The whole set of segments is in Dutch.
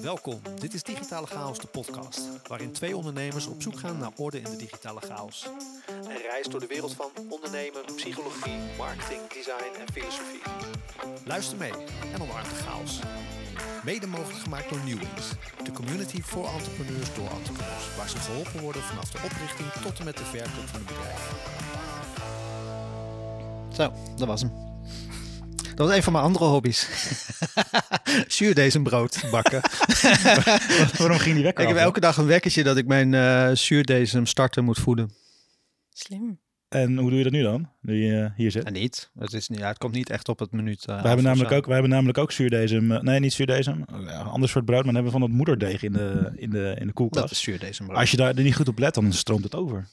Welkom, dit is Digitale Chaos, de podcast, waarin twee ondernemers op zoek gaan naar orde in de digitale chaos. Een reis door de wereld van ondernemen, psychologie, marketing, design en filosofie. Luister mee en omarm de chaos. Mede mogelijk gemaakt door Newings, de community voor entrepreneurs door entrepreneurs, waar ze geholpen worden vanaf de oprichting tot en met de verkoop van een bedrijf. Zo, dat was hem. Dat was een van mijn andere hobby's. zuurdesembrood bakken. Waarom ging die wekker ik heb elke dag een wekkertje dat ik mijn eh zuurdesem starter moet voeden. Slim. En hoe doe je dat nu dan? Nu je eh, hier zit? En niet. Het, is niet ja, het komt niet echt op het minuut. eh, we, hebben namelijk ook, we hebben namelijk ook zuurdesem. Nee, niet zuurdesem. Ja, een ander soort brood. Maar dan hebben we van dat moederdeeg in de, in de, in de koelkast. Dat is zuurdesembrood. Als je daar er niet goed op let, dan stroomt het over.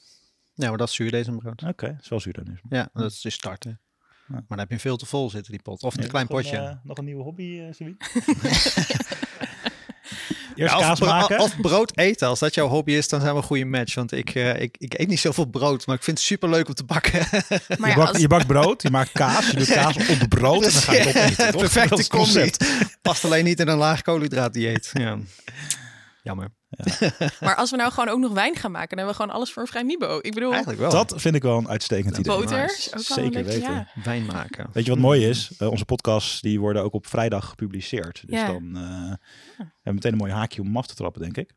Ja, maar dat is zuurdesembrood. Oké, dat is wel. Ja, dat is dus starter. Ja. Maar dan heb je veel te vol zitten, die pot. Of een Ja, klein nog potje. Een, eh, nog een nieuwe hobby, uh, Eerst Ja, of, kaas bro- maken. of brood eten. Als dat jouw hobby is, dan zijn we een goede match. Want ik, eh, ik, ik eet niet zoveel brood, maar ik vind het super leuk om te bakken. Maar je, bakt, als, je bakt brood, je maakt kaas, je doet kaas op brood en dan ga je het opeten. Perfecte concept. Past alleen niet in een laag koolhydraatdieet. Ja. Jammer. maar als we nou gewoon ook nog wijn gaan maken, dan hebben we gewoon alles voor een vrij Mibo. Ik bedoel, Eigenlijk wel. Dat vind ik wel een uitstekend idee. boter nice. is ook Zeker weten. ja. Wijn maken. Weet je wat mooi is? Eh, onze podcasts die worden ook op vrijdag gepubliceerd. Dus Ja. dan eh, hebben we meteen een mooi haakje om hem af te trappen, denk ik.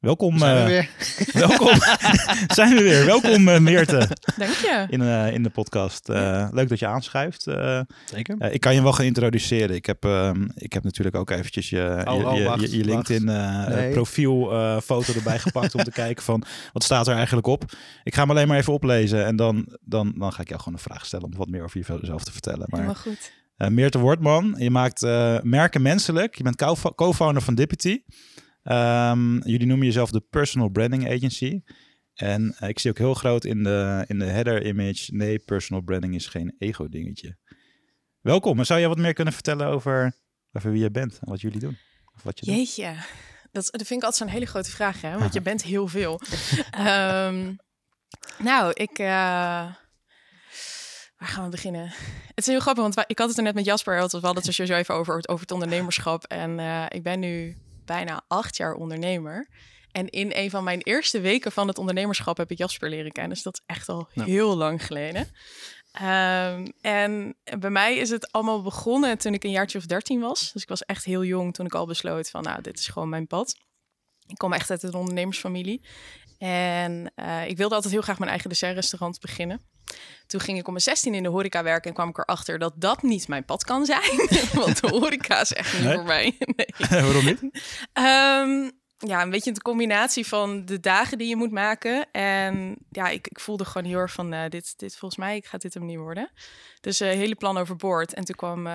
Welkom, Zijn we eh, weer? welkom. zijn we weer. Welkom uh, Meerte Dank je. in, uh, in de podcast. Uh, leuk dat je aanschuift. Uh, Zeker. ik kan je wel gaan introduceren. Ik heb, ehm, ik heb natuurlijk ook eventjes je, Oh, je, oh, je, wacht, je, je LinkedIn uh, Nee. profielfoto erbij gepakt om te kijken van wat staat er eigenlijk op. Ik ga hem alleen maar even oplezen en dan, dan, dan ga ik jou gewoon een vraag stellen om wat meer over jezelf te vertellen. Maar, Helemaal goed. Uh, Meerte Wortman, je maakt uh, merken menselijk. Je bent co- co-founder van Dippity. Um, jullie noemen jezelf de Personal Branding Agency. En uh, ik zie ook heel groot in de, in de header image... nee, personal branding is geen ego-dingetje. Welkom. En zou jij wat meer kunnen vertellen over, over wie je bent en wat jullie doen? Of wat je doet? Jeetje. Dat, dat vind ik altijd zo'n hele grote vraag, hè? Want je bent heel veel. um, nou, ik... Uh... Waar gaan we beginnen? Het is heel grappig, want ik had het er net met Jasper. We hadden het er sowieso even over, over het ondernemerschap. En uh, ik ben nu bijna acht jaar ondernemer. En in een van mijn eerste weken van het ondernemerschap heb ik Jasper leren kennen. Dus dat is echt al heel lang geleden. Um, en bij mij is het allemaal begonnen toen ik een jaartje of dertien was. Dus ik was echt heel jong toen ik al besloot van, nou, dit is gewoon mijn pad. Ik kom echt uit een ondernemersfamilie. En uh, ik wilde altijd heel graag mijn eigen dessertrestaurant beginnen. Toen ging ik om mijn 16 in de horeca werken en kwam ik erachter dat dat niet mijn pad kan zijn. Want de horeca is echt niet Nee? voor mij. Nee. Waarom niet? Um, ja, een beetje de combinatie van de dagen die je moet maken. En ja, ik, ik voelde gewoon heel erg van, uh, dit, dit volgens mij gaat dit hem niet worden. Dus uh, hele plan overboord. En toen kwam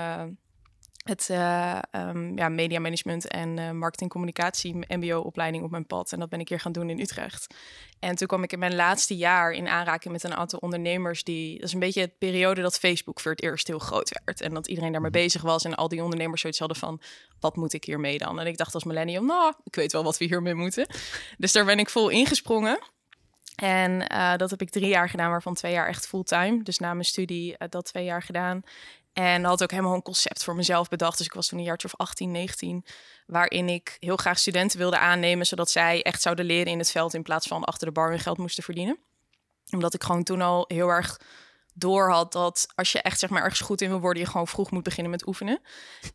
het uh, um, ja, media management en uh, marketing communicatie mbo-opleiding op mijn pad. En dat ben ik hier gaan doen in Utrecht. En toen kwam ik in mijn laatste jaar in aanraking met een aantal ondernemers die... Dat is een beetje het periode dat Facebook voor het eerst heel groot werd. En dat iedereen daarmee bezig was en al die ondernemers zoiets hadden van... wat moet ik hiermee dan? En ik dacht als millennium, nou, ik weet wel wat we hiermee moeten. Dus daar ben ik vol ingesprongen. En uh, dat heb ik drie jaar gedaan, waarvan twee jaar echt fulltime. Dus na mijn studie uh, dat twee jaar gedaan. En had ook helemaal een concept voor mezelf bedacht. Dus ik was toen een jaartje of 18, 19. Waarin ik heel graag studenten wilde aannemen. Zodat zij echt zouden leren in het veld. In plaats van achter de bar hun geld moesten verdienen. Omdat ik gewoon toen al heel erg door had dat als je echt zeg maar ergens goed in wil worden, je gewoon vroeg moet beginnen met oefenen.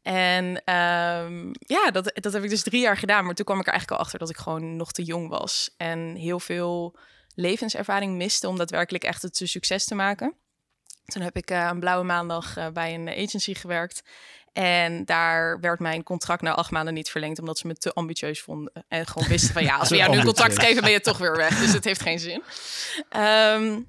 En um, ja, dat, dat heb ik dus drie jaar gedaan. Maar toen kwam ik er eigenlijk al achter dat ik gewoon nog te jong was. En heel veel levenservaring miste om daadwerkelijk echt het succes te maken. Toen heb ik uh, een blauwe maandag uh, bij een agency gewerkt. En daar werd mijn contract na acht maanden niet verlengd, omdat ze me te ambitieus vonden. En gewoon wisten van ja, als we jou nu contract geven, ben je toch weer weg. Dus het heeft geen zin. Um,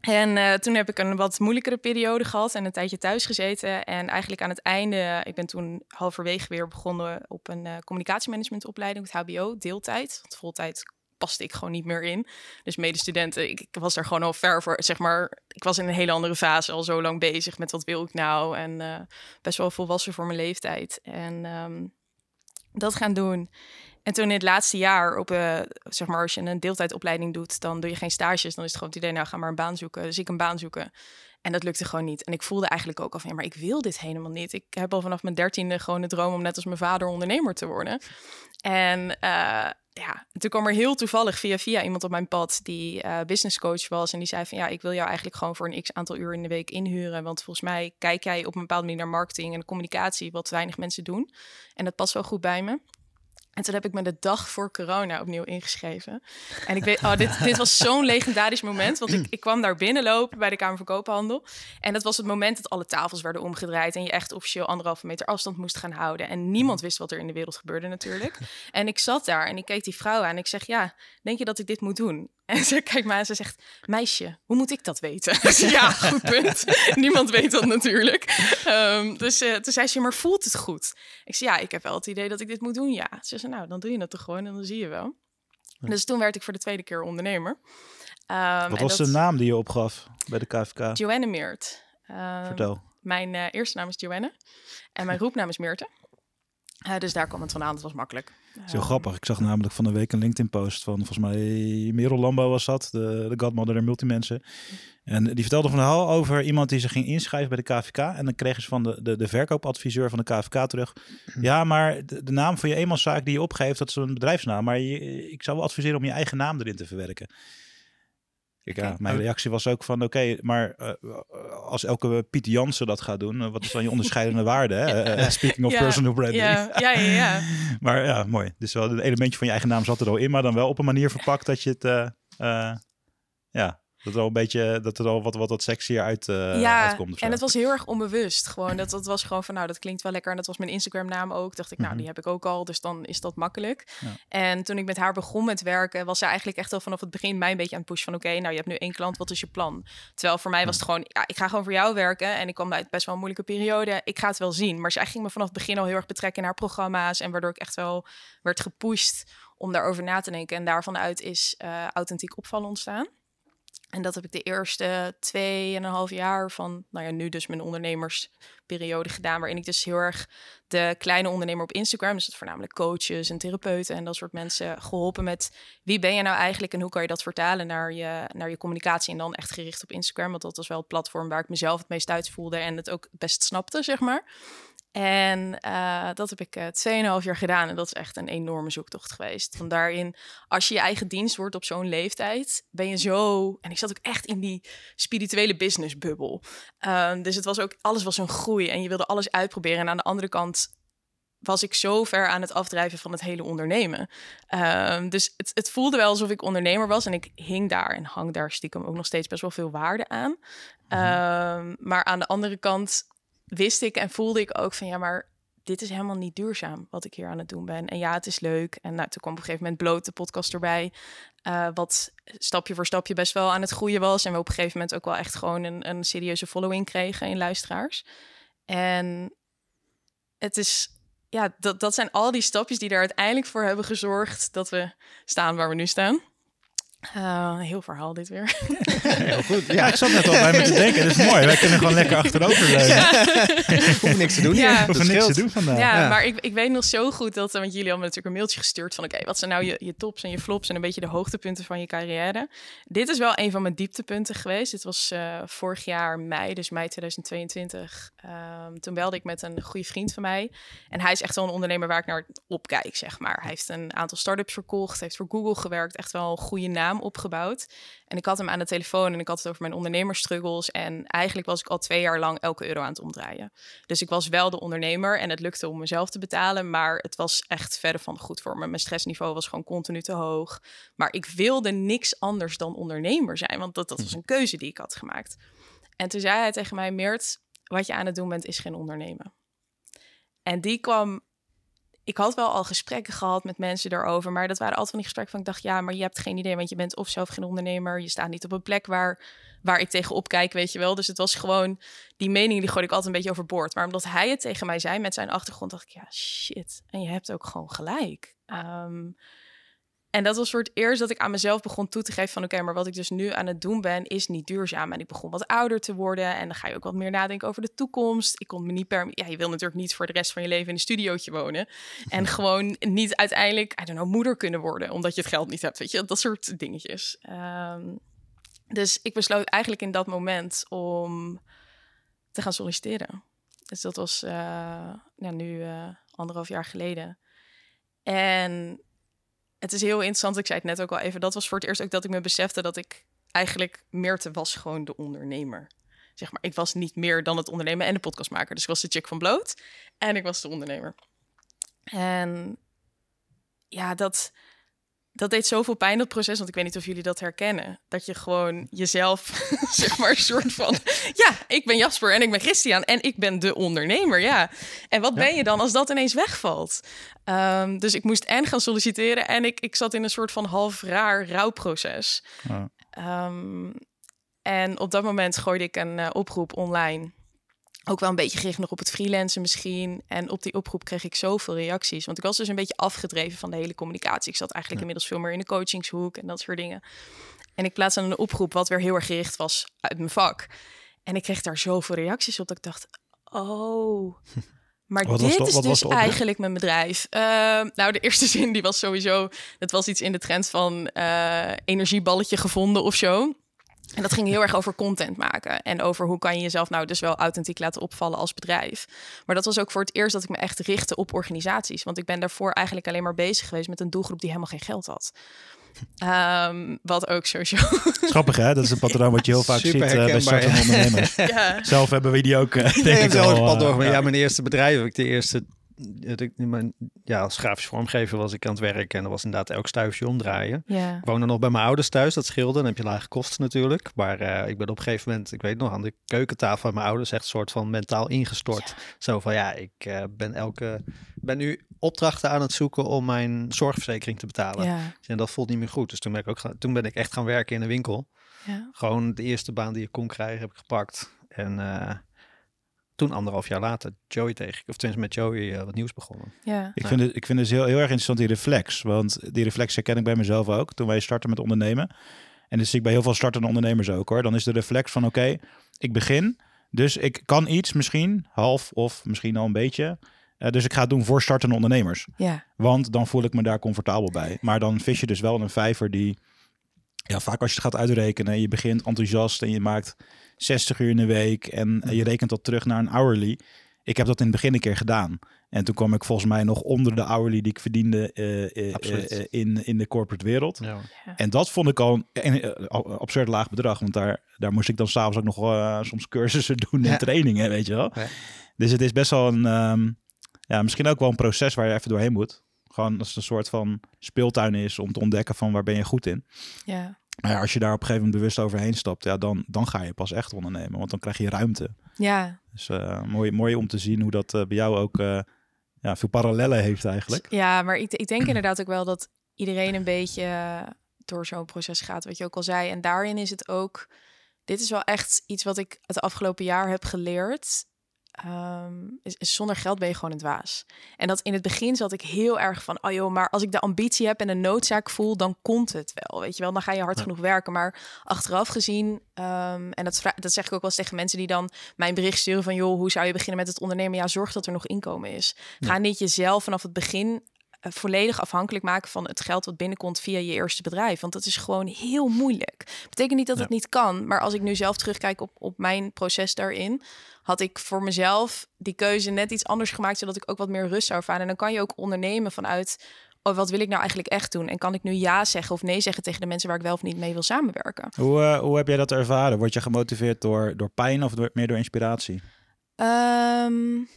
en uh, toen heb ik een wat moeilijkere periode gehad en een tijdje thuis gezeten. En eigenlijk aan het einde, ik ben toen halverwege weer begonnen op een uh, communicatiemanagementopleiding, het HBO, deeltijd. Want voltijd paste ik gewoon niet meer in. Dus medestudenten, ik, ik was daar gewoon al ver voor, zeg maar, ik was in een hele andere fase al zo lang bezig met wat wil ik nou en uh, best wel volwassen voor mijn leeftijd. En um, dat gaan doen. En toen in het laatste jaar, op, uh, zeg maar, als je een deeltijdopleiding doet, dan doe je geen stages. Dan is het gewoon het idee, nou ga maar een baan zoeken. Dus ik een baan zoeken. En dat lukte gewoon niet. En ik voelde eigenlijk ook al van, ja, maar ik wil dit helemaal niet. Ik heb al vanaf mijn dertiende gewoon de droom om net als mijn vader ondernemer te worden. En uh, ja, toen kwam er heel toevallig via via iemand op mijn pad die uh, business coach was. En die zei van ja, ik wil jou eigenlijk gewoon voor een x aantal uur in de week inhuren. Want volgens mij kijk jij op een bepaalde manier naar marketing en communicatie, wat weinig mensen doen. En dat past wel goed bij me. En toen heb ik me de dag voor corona opnieuw ingeschreven. En ik weet, oh, dit, dit was zo'n legendarisch moment. Want ik, ik kwam daar binnenlopen bij de Kamer van Koophandel. En dat was het moment dat alle tafels werden omgedraaid. En je echt officieel anderhalve meter afstand moest gaan houden. En niemand wist wat er in de wereld gebeurde natuurlijk. En ik zat daar en ik keek die vrouw aan. En ik zeg, ja, denk je dat ik dit moet doen? En ze kijkt me aan en ze zegt, meisje, hoe moet ik dat weten? ja, goed punt. Niemand weet dat natuurlijk. Um, dus uh, toen zei ze, maar voelt het goed? Ik zei, ja, ik heb wel het idee dat ik dit moet doen, ja. Ze zei, nou, dan doe je het toch gewoon en dan zie je wel. Dus toen werd ik voor de tweede keer ondernemer. Um, Wat was dat... de naam die je opgaf bij de KVK? Joanne Meert. Um, Vertel. Mijn uh, eerste naam is Joanne en mijn roepnaam is Meerte. Uh, dus daar kwam het vandaan. Dat was makkelijk. Zo grappig. Ik zag namelijk van de week een LinkedIn-post van volgens mij Merel Lambo was dat, de, de godmother der multimensen. En die vertelde van verhaal over iemand die zich ging inschrijven bij de KVK. En dan kregen ze van de, de, de verkoopadviseur van de KVK terug. Ja, maar de, naam van je eenmanszaak die je opgeeft, dat is een bedrijfsnaam. Maar ik zou wel adviseren om je eigen naam erin te verwerken ja, mijn reactie was ook van, oké, maar uh, als elke Piet Jansen dat gaat doen, uh, wat is dan je onderscheidende waarde? Hè? Uh, speaking of ja, personal branding. Ja, ja, ja. ja. maar ja, mooi. Dus wel een elementje van je eigen naam zat er al in, maar dan wel op een manier verpakt dat je het, ja, dat er al een beetje, dat er al wat, wat, wat sexier uit, uh, ja, uitkomt. En het was heel erg onbewust. Gewoon, dat, dat was gewoon van, nou, dat klinkt wel lekker. En dat was mijn Instagram-naam ook. Dacht ik, nou, mhm. die heb ik ook al. Dus dan is dat makkelijk. En toen ik met haar begon met werken, was ze eigenlijk echt al vanaf het begin mij een beetje aan het pushen van, oké, nou, je hebt nu één klant, wat is je plan? Terwijl voor mij was het gewoon, ja, ik ga gewoon voor jou werken. En ik kwam uit best wel een moeilijke periode. Ik ga het wel zien. Maar zij ging me vanaf het begin al heel erg betrekken in haar programma's. En waardoor ik echt wel werd gepusht om daarover na te denken. En daarvan uit is uh, authentiek opvallen ontstaan. En dat heb ik de eerste twee en een half jaar van, nou ja, nu dus mijn ondernemersperiode gedaan, waarin ik dus heel erg de kleine ondernemer op Instagram, dus dat voornamelijk coaches en therapeuten en dat soort mensen, geholpen met wie ben je nou eigenlijk en hoe kan je dat vertalen naar je, naar je communicatie en dan echt gericht op Instagram, want dat was wel het platform waar ik mezelf het meest uit voelde en het ook best snapte, zeg maar. En uh, dat heb ik uh, eh, 2,5 jaar gedaan. En dat is echt een enorme zoektocht geweest. Van daarin, als je je eigen dienst wordt op zo'n leeftijd, ben je zo. En ik zat ook echt in die spirituele businessbubbel. Uh, dus het was ook, alles was een groei. En je wilde alles uitproberen. En aan de andere kant was ik zo ver aan het afdrijven van het hele ondernemen. Uh, dus het, het, voelde wel alsof ik ondernemer was. En ik hing daar en hang daar stiekem ook nog steeds best wel veel waarde aan. Mm maar aan de andere kant wist ik en voelde ik ook van ja, maar dit is helemaal niet duurzaam wat ik hier aan het doen ben. En ja, het is leuk. En nou, toen kwam op een gegeven moment bloot de podcast erbij. Uh, wat stapje voor stapje best wel aan het groeien was. En we op een gegeven moment ook wel echt gewoon een, een serieuze following kregen in luisteraars. En het is, ja, dat, dat zijn al die stapjes die er uiteindelijk voor hebben gezorgd dat we staan waar we nu staan. Uh, heel verhaal dit weer. Heel goed. Ja, ik zat net al bij me te denken. Dat is mooi. Wij kunnen gewoon lekker achterover leunen. Ja. Hoef niks te doen. Ja. Hoef niks te doen vandaag. Ja, ja, maar ik, ik weet nog zo goed dat... Want jullie hebben natuurlijk een mailtje gestuurd van... Oké, wat zijn nou je, je tops en je flops... en een beetje de hoogtepunten van je carrière. Dit is wel een van mijn dieptepunten geweest. Dit was uh, vorig jaar mei, dus mei 2022. Um, ehm, toen belde ik met een goede vriend van mij. En hij is echt wel een ondernemer waar ik naar opkijk, zeg maar. Hij heeft een aantal start-ups verkocht. heeft voor Google gewerkt. Echt wel een goede naam opgebouwd. En ik had hem aan de telefoon en ik had het over mijn ondernemerstruggles. En eigenlijk was ik al twee jaar lang elke euro aan het omdraaien. Dus ik was wel de ondernemer en het lukte om mezelf te betalen. Maar het was echt verder van goed voor me. Mijn stressniveau was gewoon continu te hoog. Maar ik wilde niks anders dan ondernemer zijn. Want dat, dat was een keuze die ik had gemaakt. En toen zei hij tegen mij, Meert, wat je aan het doen bent is geen ondernemen. En die kwam ik had wel al gesprekken gehad met mensen daarover, maar dat waren altijd van die gesprekken van ik dacht, ja, maar je hebt geen idee, want je bent of zelf geen ondernemer, je staat niet op een plek waar, waar ik tegenop kijk, weet je wel. Dus het was gewoon, die mening die gooide ik altijd een beetje overboord. Maar omdat hij het tegen mij zei met zijn achtergrond, dacht ik, ja, shit. En je hebt ook gewoon gelijk. Um, en dat was voor het eerst dat ik aan mezelf begon toe te geven van oké, maar wat ik dus nu aan het doen ben, is niet duurzaam. En ik begon wat ouder te worden en dan ga je ook wat meer nadenken over de toekomst. Ik kon me niet per, ja, je wil natuurlijk niet voor de rest van je leven in een studiootje wonen en gewoon niet uiteindelijk, I don't know, moeder kunnen worden omdat je het geld niet hebt, weet je, dat soort dingetjes. Um, Dus ik besloot eigenlijk in dat moment om te gaan solliciteren. Dus dat was uh, ja, nu uh, anderhalf jaar geleden. En het is heel interessant, ik zei het net ook al even, dat was voor het eerst ook dat ik me besefte dat ik eigenlijk Meerte was gewoon de ondernemer. Zeg maar, ik was niet meer dan het ondernemen en de podcastmaker. Dus ik was de chick van bloot en ik was de ondernemer. En ja, dat, dat deed zoveel pijn, dat proces. Want ik weet niet of jullie dat herkennen. Dat je gewoon jezelf, zeg maar, een soort van... Ja, ik ben Jasper en ik ben Christian en ik ben de ondernemer, ja. En wat ben je dan als dat ineens wegvalt? Um, dus ik moest en gaan solliciteren en ik, ik zat in een soort van half raar rouwproces. Ja. Um, en op dat moment gooide ik een uh, oproep online ook wel een beetje gericht nog op het freelancen misschien. En op die oproep kreeg ik zoveel reacties. Want ik was dus een beetje afgedreven van de hele communicatie. Ik zat eigenlijk inmiddels veel meer in de coachingshoek en dat soort dingen. En ik plaatste een oproep wat weer heel erg gericht was uit mijn vak. En ik kreeg daar zoveel reacties op dat ik dacht, oh... Maar dit is dus eigenlijk mijn bedrijf. Uh, nou, de eerste zin die was sowieso... Dat was iets in de trend van uh, energieballetje gevonden of zo. En dat ging heel erg over content maken. En over hoe kan je jezelf nou dus wel authentiek laten opvallen als bedrijf. Maar dat was ook voor het eerst dat ik me echt richtte op organisaties. Want ik ben daarvoor eigenlijk alleen maar bezig geweest met een doelgroep die helemaal geen geld had. Um, wat ook sowieso. Schappig hè? Dat is een patroon wat je heel vaak ziet uh, bij startende ondernemers. ja. Zelf hebben we die ook. Uh, denk ik al, uh, ja. ja, mijn eerste bedrijf, ik de eerste ja, als grafisch vormgever was ik aan het werk en er was inderdaad elk stuifje omdraaien. Ja. Ik woonde nog bij mijn ouders thuis, dat scheelde. Dan heb je lage kosten natuurlijk. Maar uh, ik ben op een gegeven moment, ik weet nog, aan de keukentafel van mijn ouders echt een soort van mentaal ingestort. Zo van ja, ik uh, ben elke ben nu opdrachten aan het zoeken om mijn zorgverzekering te betalen. Ja. En dat voelt niet meer goed. Dus toen ben ik ook toen ben ik echt gaan werken in een winkel. Gewoon de eerste baan die ik kon krijgen, heb ik gepakt. En uh, toen anderhalf jaar later Joey tegen, of tenminste met Joey uh, wat nieuws begonnen. Ja. Ik, vind het, ik vind het heel, heel erg interessant die reflex, want die reflex herken ik bij mezelf ook toen wij starten met ondernemen. En dus zie ik bij heel veel startende ondernemers ook hoor. Dan is de reflex van oké, ik begin, dus ik kan iets misschien, half of misschien al een beetje. Uh, dus ik ga het doen voor startende ondernemers. Ja. Want dan voel ik me daar comfortabel bij. Maar dan vis je dus wel een vijver die, ja, vaak als je het gaat uitrekenen, je begint enthousiast en je maakt 60 uur in de week en je rekent dat terug naar een hourly. Ik heb dat in het begin een keer gedaan. En toen kwam ik volgens mij nog onder de hourly die ik verdiende uh, uh, in, in de corporate wereld. Ja. En dat vond ik al een absurd laag bedrag. Want daar, daar moest ik dan s'avonds ook nog soms cursussen doen en trainingen, weet je wel. Ja. Dus het is best wel een, um, ja, misschien ook wel een proces waar je even doorheen moet. Gewoon als het een soort van speeltuin is om te ontdekken van waar ben je goed in. Ja. Maar ja, als je daar op een gegeven moment bewust overheen stapt, ja, dan, dan ga je pas echt ondernemen. Want dan krijg je ruimte. Ja. Dus uh, mooi, mooi om te zien hoe dat uh, bij jou ook uh, ja, veel parallellen heeft eigenlijk. Ja, maar ik, ik denk inderdaad ook wel dat iedereen een beetje door zo'n proces gaat, wat je ook al zei. En daarin is het ook, dit is wel echt iets wat ik het afgelopen jaar heb geleerd. Um, is, zonder geld ben je gewoon een dwaas. En dat in het begin zat ik heel erg van, oh joh, maar als ik de ambitie heb en een noodzaak voel, dan komt het wel. Weet je wel, dan ga je hard genoeg werken. Maar achteraf gezien, um, en dat, dat zeg ik ook wel eens tegen mensen die dan mijn bericht sturen van, joh, hoe zou je beginnen met het ondernemen? Ja, zorg dat er nog inkomen is. Ga niet jezelf vanaf het begin volledig afhankelijk maken van het geld wat binnenkomt via je eerste bedrijf. Want dat is gewoon heel moeilijk. Betekent niet dat het niet kan, maar als ik nu zelf terugkijk op, op mijn proces daarin, had ik voor mezelf die keuze net iets anders gemaakt, zodat ik ook wat meer rust zou ervaren. En dan kan je ook ondernemen vanuit, oh, wat wil ik nou eigenlijk echt doen? En kan ik nu ja zeggen of nee zeggen tegen de mensen waar ik wel of niet mee wil samenwerken? Hoe, uh, hoe heb jij dat ervaren? Word je gemotiveerd door, door pijn of door, meer door inspiratie? Um,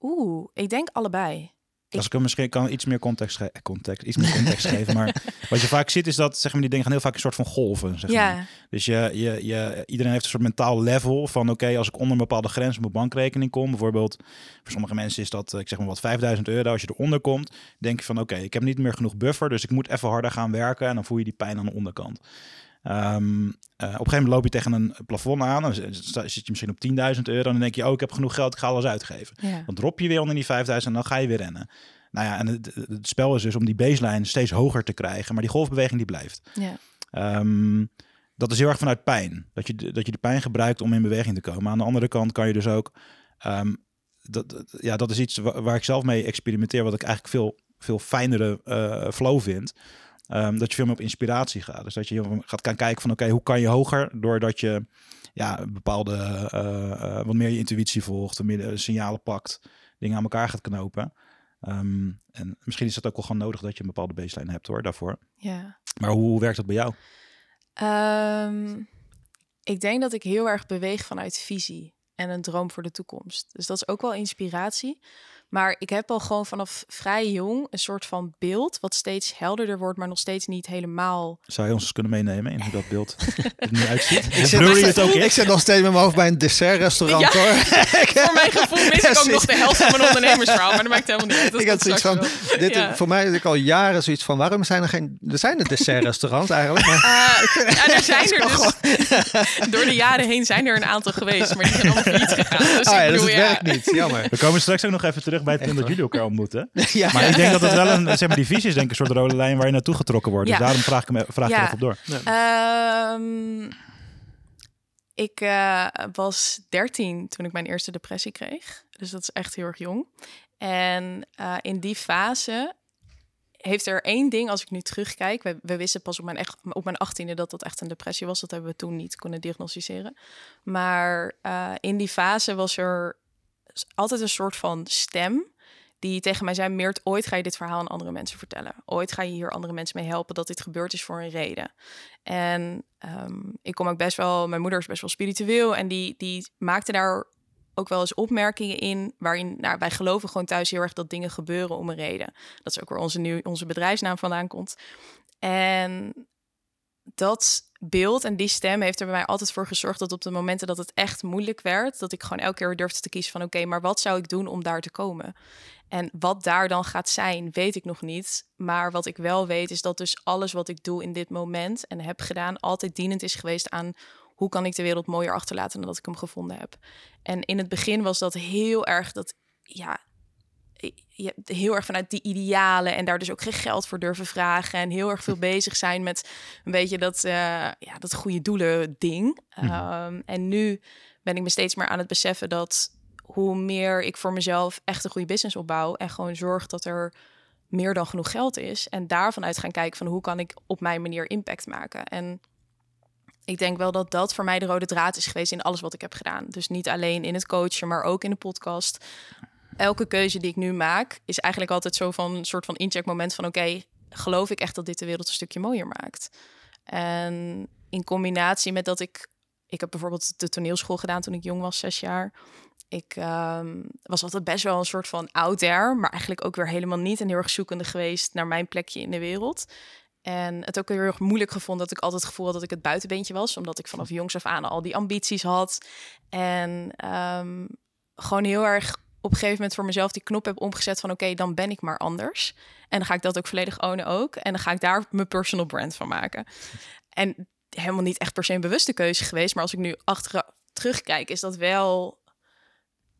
Oeh, ik denk allebei. Als ik hem misschien kan iets meer context, ge context, iets meer context geven. Maar wat je vaak ziet is dat zeg maar, die dingen gaan heel vaak een soort van golven. Zeg ja. maar. Dus je, je, je, iedereen heeft een soort mentaal level van oké, als ik onder een bepaalde grens op mijn bankrekening kom. Bijvoorbeeld, voor sommige mensen is dat, ik zeg maar wat, 5000 euro. Als je eronder komt, denk je van oké, ik heb niet meer genoeg buffer. Dus ik moet even harder gaan werken. En dan voel je die pijn aan de onderkant. Um, uh, op een gegeven moment loop je tegen een plafond aan. Dan zit je misschien op 10.000 euro. En dan denk je, oh, ik heb genoeg geld, ik ga alles uitgeven. Dan drop je weer onder die 5.000 en dan ga je weer rennen. Nou ja, en het, het, spel is dus om die baseline steeds hoger te krijgen. Maar die golfbeweging die blijft. Ja. Um, dat is heel erg vanuit pijn. Dat je, dat je de pijn gebruikt om in beweging te komen. Aan de andere kant kan je dus ook... Um, dat, ja, dat is iets waar, waar, ik zelf mee experimenteer. Wat ik eigenlijk veel, veel fijnere uh, flow vind ehm, dat je veel meer op inspiratie gaat. Dus dat je gaat gaan kijken van oké, hoe kan je hoger doordat je ja, bepaalde uh, wat meer je intuïtie volgt, wat meer de signalen pakt, dingen aan elkaar gaat knopen. Ehm, en misschien is het ook wel gewoon nodig dat je een bepaalde baseline hebt hoor, daarvoor. Ja. Maar hoe, hoe werkt dat bij jou? Ehm, ik denk dat ik heel erg beweeg vanuit visie en een droom voor de toekomst. Dus dat is ook wel inspiratie. Maar ik heb al gewoon vanaf vrij jong een soort van beeld, wat steeds helderder wordt, maar nog steeds niet helemaal. Zou je ons eens kunnen meenemen in hoe dat beeld er nu uitziet? ik, zit, het ook ik zit nog steeds met mijn hoofd bij een dessertrestaurant ja. hoor. voor mijn gevoel mis ik ook nog de helft van mijn ondernemersverhaal, maar dat maakt helemaal niet uit. Dat ik had zoiets van, dit, voor mij heb ik al jaren zoiets van, waarom zijn er geen, er zijn er dessertrestaurants eigenlijk. Maar... Uh, ja, er zijn er dus, door de jaren heen zijn er een aantal geweest, maar die zijn allemaal failliet gegaan. Dus, ah, ik bedoel, dus het werkt niet, jammer. We komen straks ook nog even terug bij het punt dat jullie elkaar ontmoeten. ja. Maar ik denk dat het wel een, zeg maar, die visie is denk ik een soort rode lijn waar je naartoe getrokken wordt. Dus daarom vraag ik, me, vraag ik er even door. Um, ik uh, was 13 toen ik mijn eerste depressie kreeg. Dus dat is echt heel erg jong. En uh, in die fase heeft er één ding, als ik nu terugkijk, we, we wisten pas op mijn, echt, op mijn achttiende dat dat echt een depressie was. Dat hebben we toen niet kunnen diagnosticeren. Maar uh, in die fase was er altijd een soort van stem die tegen mij zei: Meert, ooit ga je dit verhaal aan andere mensen vertellen. Ooit ga je hier andere mensen mee helpen dat dit gebeurd is voor een reden. En um, ik kom ook best wel, mijn moeder is best wel spiritueel en die, die maakte daar ook wel eens opmerkingen in waarin nou, wij geloven gewoon thuis heel erg dat dingen gebeuren om een reden. Dat is ook waar onze, nieuw, onze bedrijfsnaam vandaan komt. En dat beeld en die stem heeft er bij mij altijd voor gezorgd dat op de momenten dat het echt moeilijk werd, dat ik gewoon elke keer durfde te kiezen van oké, maar wat zou ik doen om daar te komen? En wat daar dan gaat zijn, weet ik nog niet. Maar wat ik wel weet is dat dus alles wat ik doe in dit moment en heb gedaan, altijd dienend is geweest aan hoe kan ik de wereld mooier achterlaten dan dat ik hem gevonden heb. En in het begin was dat heel erg dat, ja, je, heel erg vanuit die idealen en daar dus ook geen geld voor durven vragen en heel erg veel bezig zijn met een beetje dat, uh, ja, dat goede doelen ding. Mhm. Ehm, en nu ben ik me steeds meer aan het beseffen dat hoe meer ik voor mezelf echt een goede business opbouw en gewoon zorg dat er meer dan genoeg geld is en daarvan uit gaan kijken van hoe kan ik op mijn manier impact maken. En ik denk wel dat dat voor mij de rode draad is geweest in alles wat ik heb gedaan. Dus niet alleen in het coachen, maar ook in de podcast. Elke keuze die ik nu maak, is eigenlijk altijd zo van een soort van incheckmoment van oké, geloof ik echt dat dit de wereld een stukje mooier maakt? En in combinatie met dat ik, ik heb bijvoorbeeld de toneelschool gedaan toen ik jong was, zes jaar. Ik um, was altijd best wel een soort van out there, maar eigenlijk ook weer helemaal niet. En heel erg zoekende geweest naar mijn plekje in de wereld. En het ook heel erg moeilijk gevonden dat ik altijd het gevoel had dat ik het buitenbeentje was. Omdat ik vanaf jongs af aan al die ambities had. En um, gewoon heel erg op een gegeven moment voor mezelf die knop heb omgezet van oké, dan ben ik maar anders. En dan ga ik dat ook volledig ownen ook. En dan ga ik daar mijn personal brand van maken. En helemaal niet echt per se een bewuste keuze geweest. Maar als ik nu achter terugkijk, is dat wel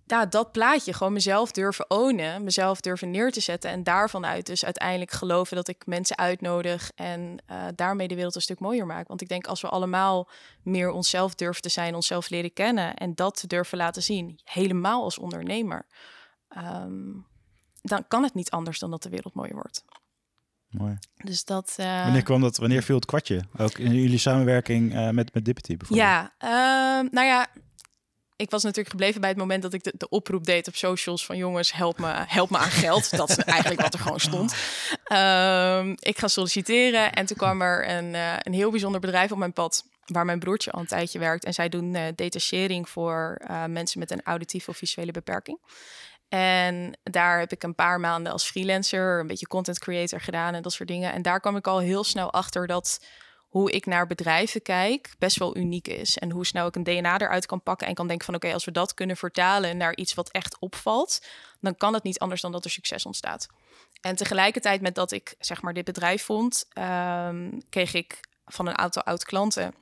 ja, dat plaatje gewoon mezelf durven ownen, mezelf durven neer te zetten en daarvan uit dus uiteindelijk geloven dat ik mensen uitnodig en uh, daarmee de wereld een stuk mooier maak. Want ik denk als we allemaal meer onszelf durven te zijn, onszelf leren kennen en dat durven laten zien, helemaal als ondernemer, um, dan kan het niet anders dan dat de wereld mooier wordt. Mooi. Dus dat. Uh... Wanneer kwam dat? Wanneer viel het kwartje? Ook in jullie samenwerking uh, met met Dippity bijvoorbeeld? Ja, uh, nou ja, ik was natuurlijk gebleven bij het moment dat ik de, de, oproep deed op socials van jongens, help me, help me aan geld. dat is eigenlijk wat er gewoon stond. Um, ik ga solliciteren en toen kwam er een, uh, een heel bijzonder bedrijf op mijn pad waar mijn broertje al een tijdje werkt. En zij doen uh, detachering voor uh, mensen met een auditieve of visuele beperking. En daar heb ik een paar maanden als freelancer, een beetje content creator gedaan en dat soort dingen. En daar kwam ik al heel snel achter dat hoe ik naar bedrijven kijk best wel uniek is. En hoe snel ik een DNA eruit kan pakken en kan denken van oké, als we dat kunnen vertalen naar iets wat echt opvalt, dan kan het niet anders dan dat er succes ontstaat. En tegelijkertijd met dat ik zeg maar dit bedrijf vond, um, kreeg ik van een aantal oud klanten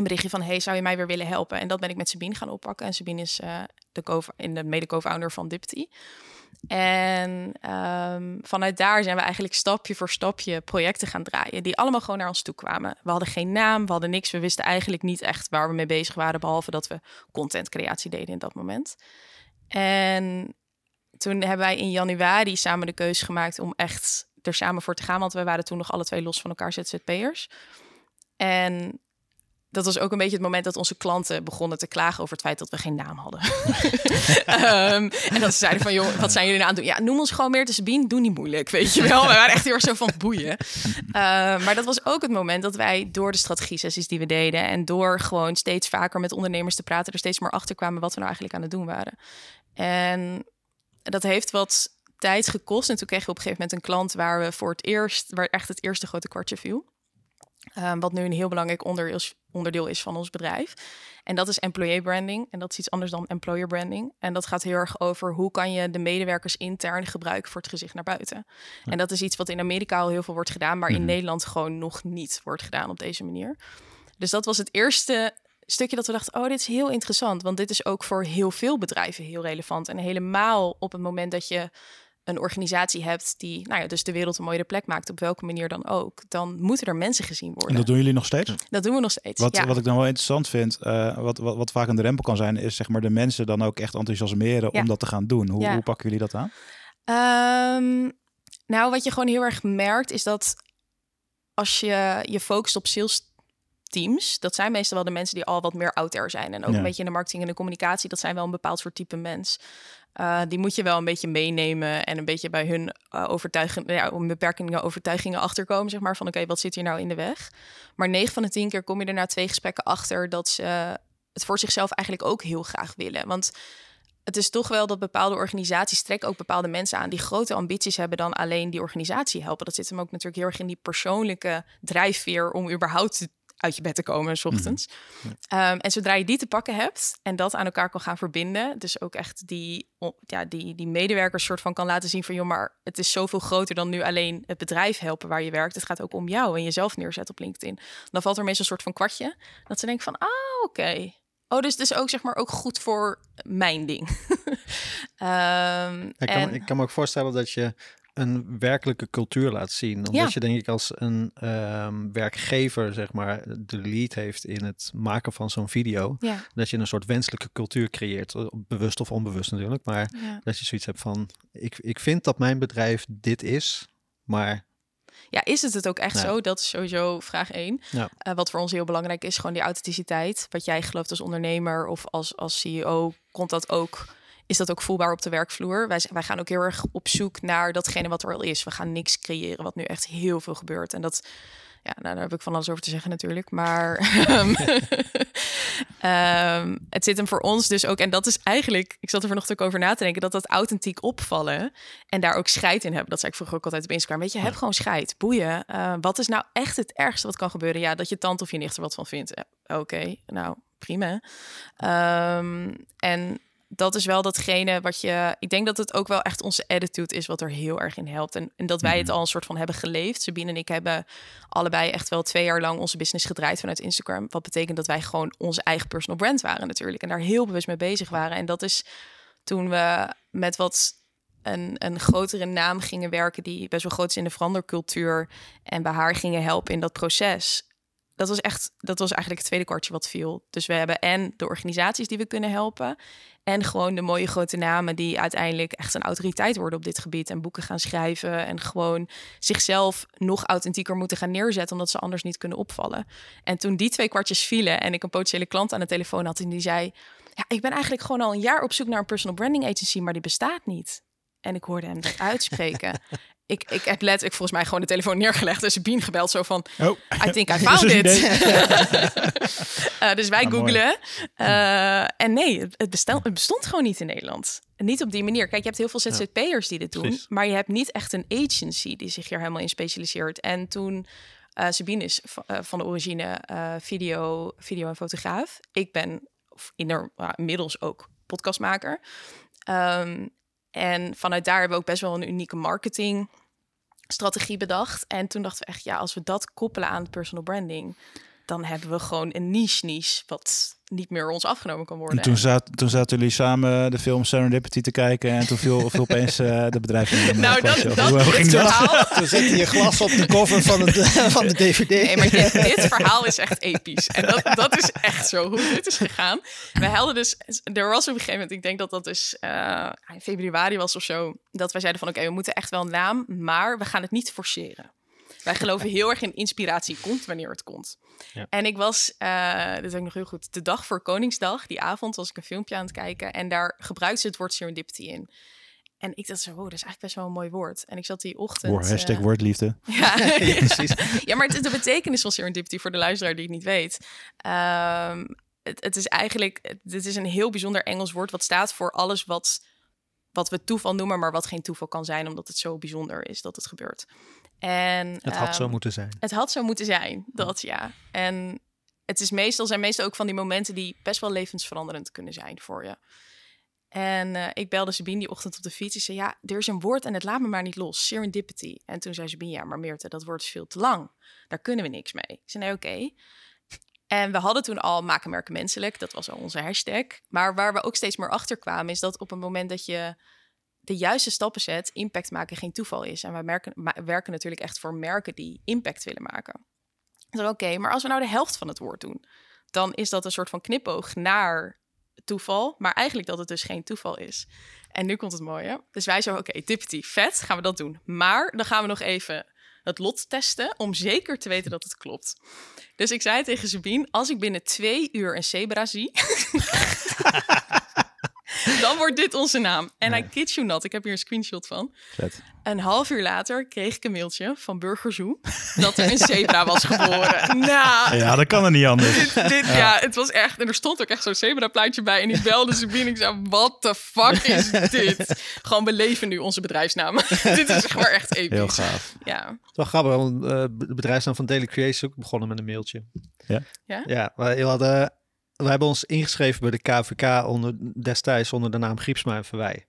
een berichtje van hey, zou je mij weer willen helpen? En dat ben ik met Sabine gaan oppakken. En Sabine is uh, de, co in de mede co-founder van Dipty. En um, vanuit daar zijn we eigenlijk stapje voor stapje projecten gaan draaien, die allemaal gewoon naar ons toe kwamen. We hadden geen naam, we hadden niks, we wisten eigenlijk niet echt waar we mee bezig waren, behalve dat we contentcreatie deden in dat moment. En toen hebben wij in januari samen de keuze gemaakt om echt er samen voor te gaan. Want we waren toen nog alle twee los van elkaar ZZP'ers. En dat was ook een beetje het moment dat onze klanten begonnen te klagen over het feit dat we geen naam hadden. um, en dat ze zeiden van, joh, wat zijn jullie nou aan het doen? Ja, noem ons gewoon meer de Sabine, doe niet moeilijk, weet je wel. We waren echt heel erg zo van boeien. Uh, maar dat was ook het moment dat wij door de strategie-sessies die we deden... en door gewoon steeds vaker met ondernemers te praten... er steeds meer achter kwamen wat we nou eigenlijk aan het doen waren. En dat heeft wat tijd gekost. En toen kregen we op een gegeven moment een klant waar we voor het eerst... waar echt het eerste grote kwartje viel. Um, wat nu een heel belangrijk onderdeel is, onderdeel is van ons bedrijf. En dat is employee branding. En dat is iets anders dan employer branding. En dat gaat heel erg over hoe kan je de medewerkers intern gebruiken voor het gezicht naar buiten. En dat is iets wat in Amerika al heel veel wordt gedaan, maar in mhm. Nederland gewoon nog niet wordt gedaan op deze manier. Dus dat was het eerste stukje dat we dachten, oh, dit is heel interessant. Want dit is ook voor heel veel bedrijven heel relevant. En helemaal op het moment dat je een organisatie hebt die nou ja, dus de wereld een mooiere plek maakt, op welke manier dan ook, dan moeten er mensen gezien worden. En dat doen jullie nog steeds? Dat doen we nog steeds. Wat, wat ik dan wel interessant vind, uh, wat, wat, wat vaak een drempel kan zijn, is zeg maar de mensen dan ook echt enthousiasmeren om dat te gaan doen. Hoe, hoe pakken jullie dat aan? Um, nou, wat je gewoon heel erg merkt, is dat als je je focust op sales teams, dat zijn meestal wel de mensen die al wat meer out zijn. En ook een beetje in de marketing en de communicatie, dat zijn wel een bepaald soort type mens. Uh, die moet je wel een beetje meenemen en een beetje bij hun uh, overtuiging, ja, beperkingen, overtuigingen achterkomen, zeg maar, van oké, wat zit hier nou in de weg? Maar 9 van de 10 keer kom je er na twee gesprekken achter dat ze het voor zichzelf eigenlijk ook heel graag willen. Want het is toch wel dat bepaalde organisaties trekken ook bepaalde mensen aan die grote ambities hebben dan alleen die organisatie helpen. Dat zit hem ook natuurlijk heel erg in die persoonlijke drijfveer om überhaupt te uit je bed te komen s ochtends. Ehm, en zodra je die te pakken hebt en dat aan elkaar kan gaan verbinden, dus ook echt die, ja, die, die medewerkers soort van kan laten zien van joh, maar het is zoveel groter dan nu alleen het bedrijf helpen waar je werkt. Het gaat ook om jou en jezelf neerzetten op LinkedIn. Dan valt er meestal een soort van kwartje dat ze denken van ah oké. Oh, dus dus ook zeg maar ook goed voor mijn ding. um, ik, kan, en... ik kan me ook voorstellen dat je een werkelijke cultuur laat zien. Omdat je denk ik als een um, werkgever zeg maar de lead heeft in het maken van zo'n video. Ja. Dat je een soort wenselijke cultuur creëert. Bewust of onbewust natuurlijk. Maar dat je zoiets hebt van ik, ik vind dat mijn bedrijf dit is. Maar ja, is het het ook echt zo? Dat is sowieso vraag één. Ja. Uh, wat voor ons heel belangrijk is, gewoon die authenticiteit. Wat jij gelooft als ondernemer of als, als CEO, komt dat ook is dat ook voelbaar op de werkvloer. Wij, wij gaan ook heel erg op zoek naar datgene wat er al is. We gaan niks creëren, wat nu echt heel veel gebeurt. En dat, ja, nou, daar heb ik van alles over te zeggen natuurlijk. Maar um, het zit hem voor ons dus ook. En dat is eigenlijk, ik zat er vanochtend ook over na te denken, dat dat authentiek opvallen en daar ook scheid in hebben. Dat zei ik vroeger ook altijd op Instagram. Weet je, heb gewoon scheid, boeien. Uh, wat is nou echt het ergste wat kan gebeuren? Ja, dat je tante of je nicht er wat van vindt. Oké, nou prima. Um, en dat is wel datgene wat je. Ik denk dat het ook wel echt onze attitude is wat er heel erg in helpt. En, en dat wij het mhm. al een soort van hebben geleefd. Sabine en ik hebben allebei echt wel twee jaar lang onze business gedraaid vanuit Instagram. Wat betekent dat wij gewoon onze eigen personal brand waren natuurlijk. En daar heel bewust mee bezig waren. En dat is toen we met wat een, een grotere naam gingen werken, die best wel groot is in de verandercultuur. En bij haar gingen helpen in dat proces dat was echt, dat was eigenlijk het tweede kwartje wat viel. Dus we hebben en de organisaties die we kunnen helpen. En gewoon de mooie grote namen die uiteindelijk echt een autoriteit worden op dit gebied. En boeken gaan schrijven. En gewoon zichzelf nog authentieker moeten gaan neerzetten. Omdat ze anders niet kunnen opvallen. En toen die twee kwartjes vielen en ik een potentiële klant aan de telefoon had. En die zei: Ja, ik ben eigenlijk gewoon al een jaar op zoek naar een personal branding agency, maar die bestaat niet. En ik hoorde hem dat uitspreken. ik, ik heb letterlijk volgens mij gewoon de telefoon neergelegd. Dus Bien gebeld zo van, oh. I think I found it. uh, dus wij ah, googelen. Uh, en nee, het, bestel, het bestond gewoon niet in Nederland. Niet op die manier. Kijk, je hebt heel veel ZZP'ers die dit doen. Maar je hebt niet echt een agency die zich hier helemaal in specialiseert. En toen... Uh, Sabine is van de origine video, video en fotograaf. Ik ben inmiddels ook podcastmaker. Um, en vanuit daar hebben we ook best wel een unieke marketingstrategie bedacht. En toen dachten we echt, ja, als we dat koppelen aan personal branding, dan hebben we gewoon een niche-niche wat niet meer ons afgenomen kan worden. En toen, zat, toen zaten jullie samen de film Serendipity te kijken en toen viel, viel opeens uh, de bedrijf Nou, dat, dat, Hoe, ging dat? Verhaal... Toen zit je glas op de cover van, het, van de DVD. Nee, maar dit, dit, verhaal is echt episch. En dat, dat is echt zo hoe dit is gegaan. We hadden dus, er was op een gegeven moment, ik denk dat dat dus uh, in februari was of zo, dat wij zeiden van oké, we moeten echt wel een naam, maar we gaan het niet forceren. Wij geloven heel erg in inspiratie komt wanneer het komt. Ja. En ik was, uh, dat weet ik nog heel goed, de dag voor Koningsdag, die avond was ik een filmpje aan het kijken en daar gebruikt ze het woord serendipity in. En ik dacht zo, wow, dat is eigenlijk best wel een mooi woord. En ik zat die ochtend... Woord, hashtag uh, woordliefde. Ja, ja, precies. ja, maar het, de betekenis van serendipity voor de luisteraar die het niet weet. Um, het, het, is eigenlijk, dit is een heel bijzonder Engels woord wat staat voor alles wat, wat we toeval noemen, maar wat geen toeval kan zijn, omdat het zo bijzonder is dat het gebeurt. En, het had zo ehm, moeten zijn. Het had zo moeten zijn, dat ja. En het is meestal, zijn meestal ook van die momenten die best wel levensveranderend kunnen zijn voor je. En uh, ik belde Sabine die ochtend op de fiets. Ik zei, ja, er is een woord en het laat me maar niet los. Serendipity. En toen zei Sabine, ja, maar Meerte, dat woord is veel te lang. Daar kunnen we niks mee. Ik zei, nee, oké. En we hadden toen al maken merken menselijk. Dat was al onze hashtag. Maar waar we ook steeds meer achter kwamen... is dat op het moment dat je de juiste stappen zet, impact maken geen toeval is. En wij werken natuurlijk echt voor merken die impact willen maken. Dus oké, maar als we nou de helft van het woord doen, dan is dat een soort van knipoog naar toeval, maar eigenlijk dat het dus geen toeval is. En nu komt het mooie. Dus wij zo, oké, okay, vet, gaan we dat doen. Maar dan gaan we nog even het lot testen om zeker te weten dat het klopt. Dus ik zei tegen Sabine, als ik binnen twee uur een zebra zie, dan wordt dit onze naam. En hij kid you not, ik heb hier een screenshot van. Vet. Een half uur later kreeg ik een mailtje van Burgerzoe dat er een zebra was geboren. Nou, ja, dat kan er niet anders. Dit, ja. het was echt. En er stond ook echt zo'n zebra-plaatje bij. En ik belde ze binnen. Ik zei: What the fuck is dit? Gewoon beleven nu onze bedrijfsnaam. dit is gewoon echt episch. Heel gaaf. Ja. Het is wel grappig, want uh, de bedrijfsnaam van Daily Creation ook begonnen met een mailtje. Ja? Ja, ja we hadden we hebben ons ingeschreven bij de KVK onder, destijds onder de naam Griepsma en Verwij.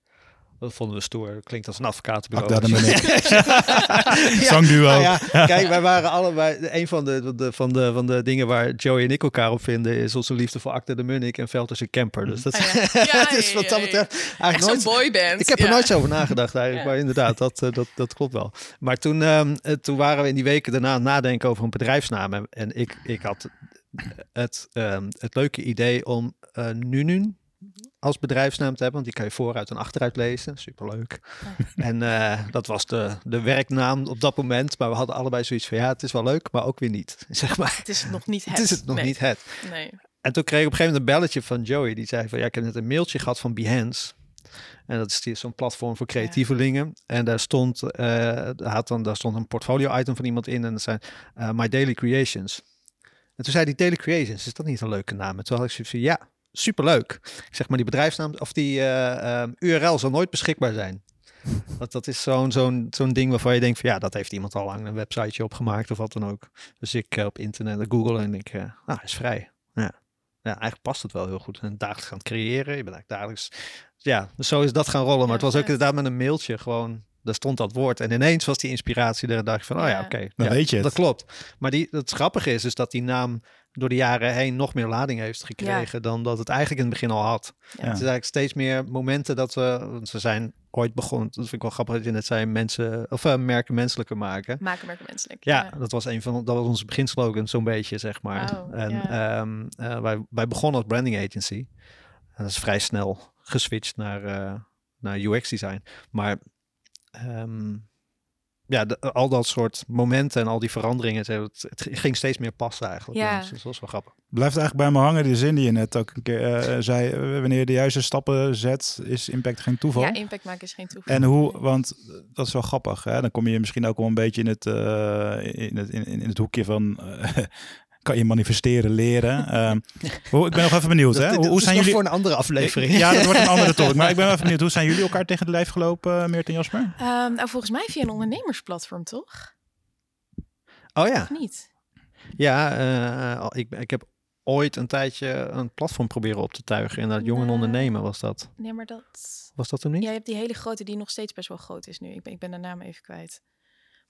Dat vonden we stoer. Klinkt als een advocatenbureau. Ak, ja. Zangduo. Nou ja, kijk, wij waren allebei... Een van de, de, van, de, van de dingen waar Joey en ik elkaar op vinden... is onze liefde voor Akte de Munnik en Velders en Camper. Dus dat, ah, ja. is wat dat betreft... Eigenlijk nooit, boyband. Ik heb er nooit zo over nagedacht eigenlijk. Maar inderdaad, dat, eh, dat, dat klopt wel. Maar toen, um, toen waren we in die weken daarna nadenken over een bedrijfsnaam. En ik, ik had het, um, het leuke idee om uh, Nunun als bedrijfsnaam te hebben, want die kan je vooruit en achteruit lezen. Superleuk. En uh, dat was de, de werknaam op dat moment, maar we hadden allebei zoiets van ja, het is wel leuk, maar ook weer niet. Zeg maar. Het is nog niet het. het is het nog nee. niet het. Nee. En toen kreeg ik op een gegeven moment een belletje van Joey, die zei van ja, ik heb net een mailtje gehad van Behance. En dat is zo'n platform voor creatievelingen. Ja. En daar stond, uh, had dan, daar stond een portfolio item van iemand in en dat zijn uh, My Daily Creations. En toen zei die Daily Creations, is dat niet een leuke naam? En toen had ik zoiets van, ja, superleuk. Ik zeg maar, die bedrijfsnaam of die uh, uh, URL zal nooit beschikbaar zijn. Want dat is zo'n zo'n zo'n ding waarvan je denkt van ja, dat heeft iemand al lang een websiteje opgemaakt of wat dan ook. Dus ik uh, op internet Google en ik, uh, nou, is vrij. Ja. ja, eigenlijk past het wel heel goed. En dagelijks gaan creëren. Je bent eigenlijk dagelijks. Ja, dus zo is dat gaan rollen. Maar het was ook inderdaad met een mailtje gewoon daar stond dat woord. En ineens was die inspiratie er en dacht ik van, oh ja, oké. dan weet je Dat klopt. Maar die, het grappige is, is dat die naam door de jaren heen nog meer lading heeft gekregen dan dat het eigenlijk in het begin al had. Het is eigenlijk steeds meer momenten dat we, want we zijn ooit begonnen, dat vind ik wel grappig dat je net zei, mensen, of uh, merken menselijker maken. Maken merken menselijk. Ja, dat was een van, dat was onze beginslogan zo'n beetje, zeg maar. en um, uh, wij, wij begonnen als branding agency. En dat is vrij snel geswitcht naar, uh, naar UX design. Maar um, ja, de, al dat soort momenten en al die veranderingen, het, het ging steeds meer passen eigenlijk. Ja. Dus dat was wel grappig. Blijft eigenlijk bij me hangen die zin die je net ook een keer uh, zei. Wanneer je de juiste stappen zet, is impact geen toeval. Ja, impact maken is geen toeval. En hoe, want dat is wel grappig. Hè? Dan kom je misschien ook wel een beetje in het, uh, in het, in, in het hoekje van uh, kan je manifesteren, leren. Um, hoe, ik ben nog even benieuwd. hè? Hoe, hoe zijn jullie voor een andere aflevering? Ja, dat wordt een andere topic. Maar ik ben even benieuwd. Hoe zijn jullie elkaar tegen de lijf gelopen, uh, Meert en Jasper? Um, nou, volgens mij via een ondernemersplatform, toch? Oh ja. Of niet? Ja, uh, ik, ik heb ooit een tijdje een platform proberen op te tuigen. En dat jongen ondernemen was dat. Nee, maar dat... Was dat hem niet? Ja, je hebt die hele grote die nog steeds best wel groot is nu. Ik ben, ik ben de naam even kwijt.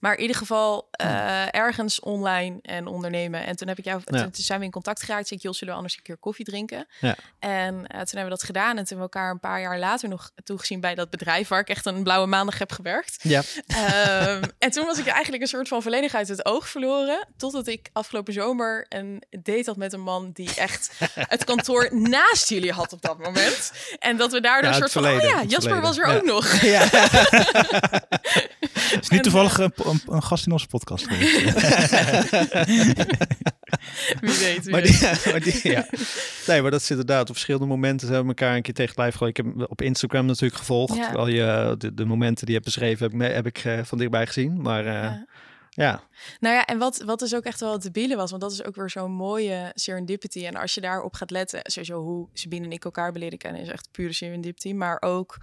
Maar in ieder geval uh, ergens online en ondernemen. En toen heb ik jou, toen, zijn we in contact geraakt. Zeg ik, Jos, zullen we anders een keer koffie drinken? Ja. En uh, toen hebben we dat gedaan. En toen we elkaar een paar jaar later nog toegezien bij dat bedrijf waar ik echt een blauwe maandag heb gewerkt. Ja. Um, en toen was ik eigenlijk een soort van volledig uit het oog verloren. Totdat ik afgelopen zomer een date had met een man die echt het kantoor naast jullie had op dat moment. En dat we daardoor een soort van, oh ja, Jasper was er ook nog. Ja. is niet toevallig een, een, gast in onze podcast Wie weet. maar, die, ja, maar die, ja. Nee, maar dat is inderdaad op verschillende momenten zijn we elkaar een keer tegen blijven gooien. Ik heb op Instagram natuurlijk gevolgd. Ja. Al je, de, de, momenten die je hebt beschreven heb, heb ik uh, van dichtbij gezien. Maar uh, ja. ja. Nou ja, en wat, wat dus ook echt wel het debiele was, want dat is ook weer zo'n mooie serendipity. En als je daarop gaat letten, sowieso hoe Sabine en ik elkaar beleren kennen, is echt pure serendipity. Maar ook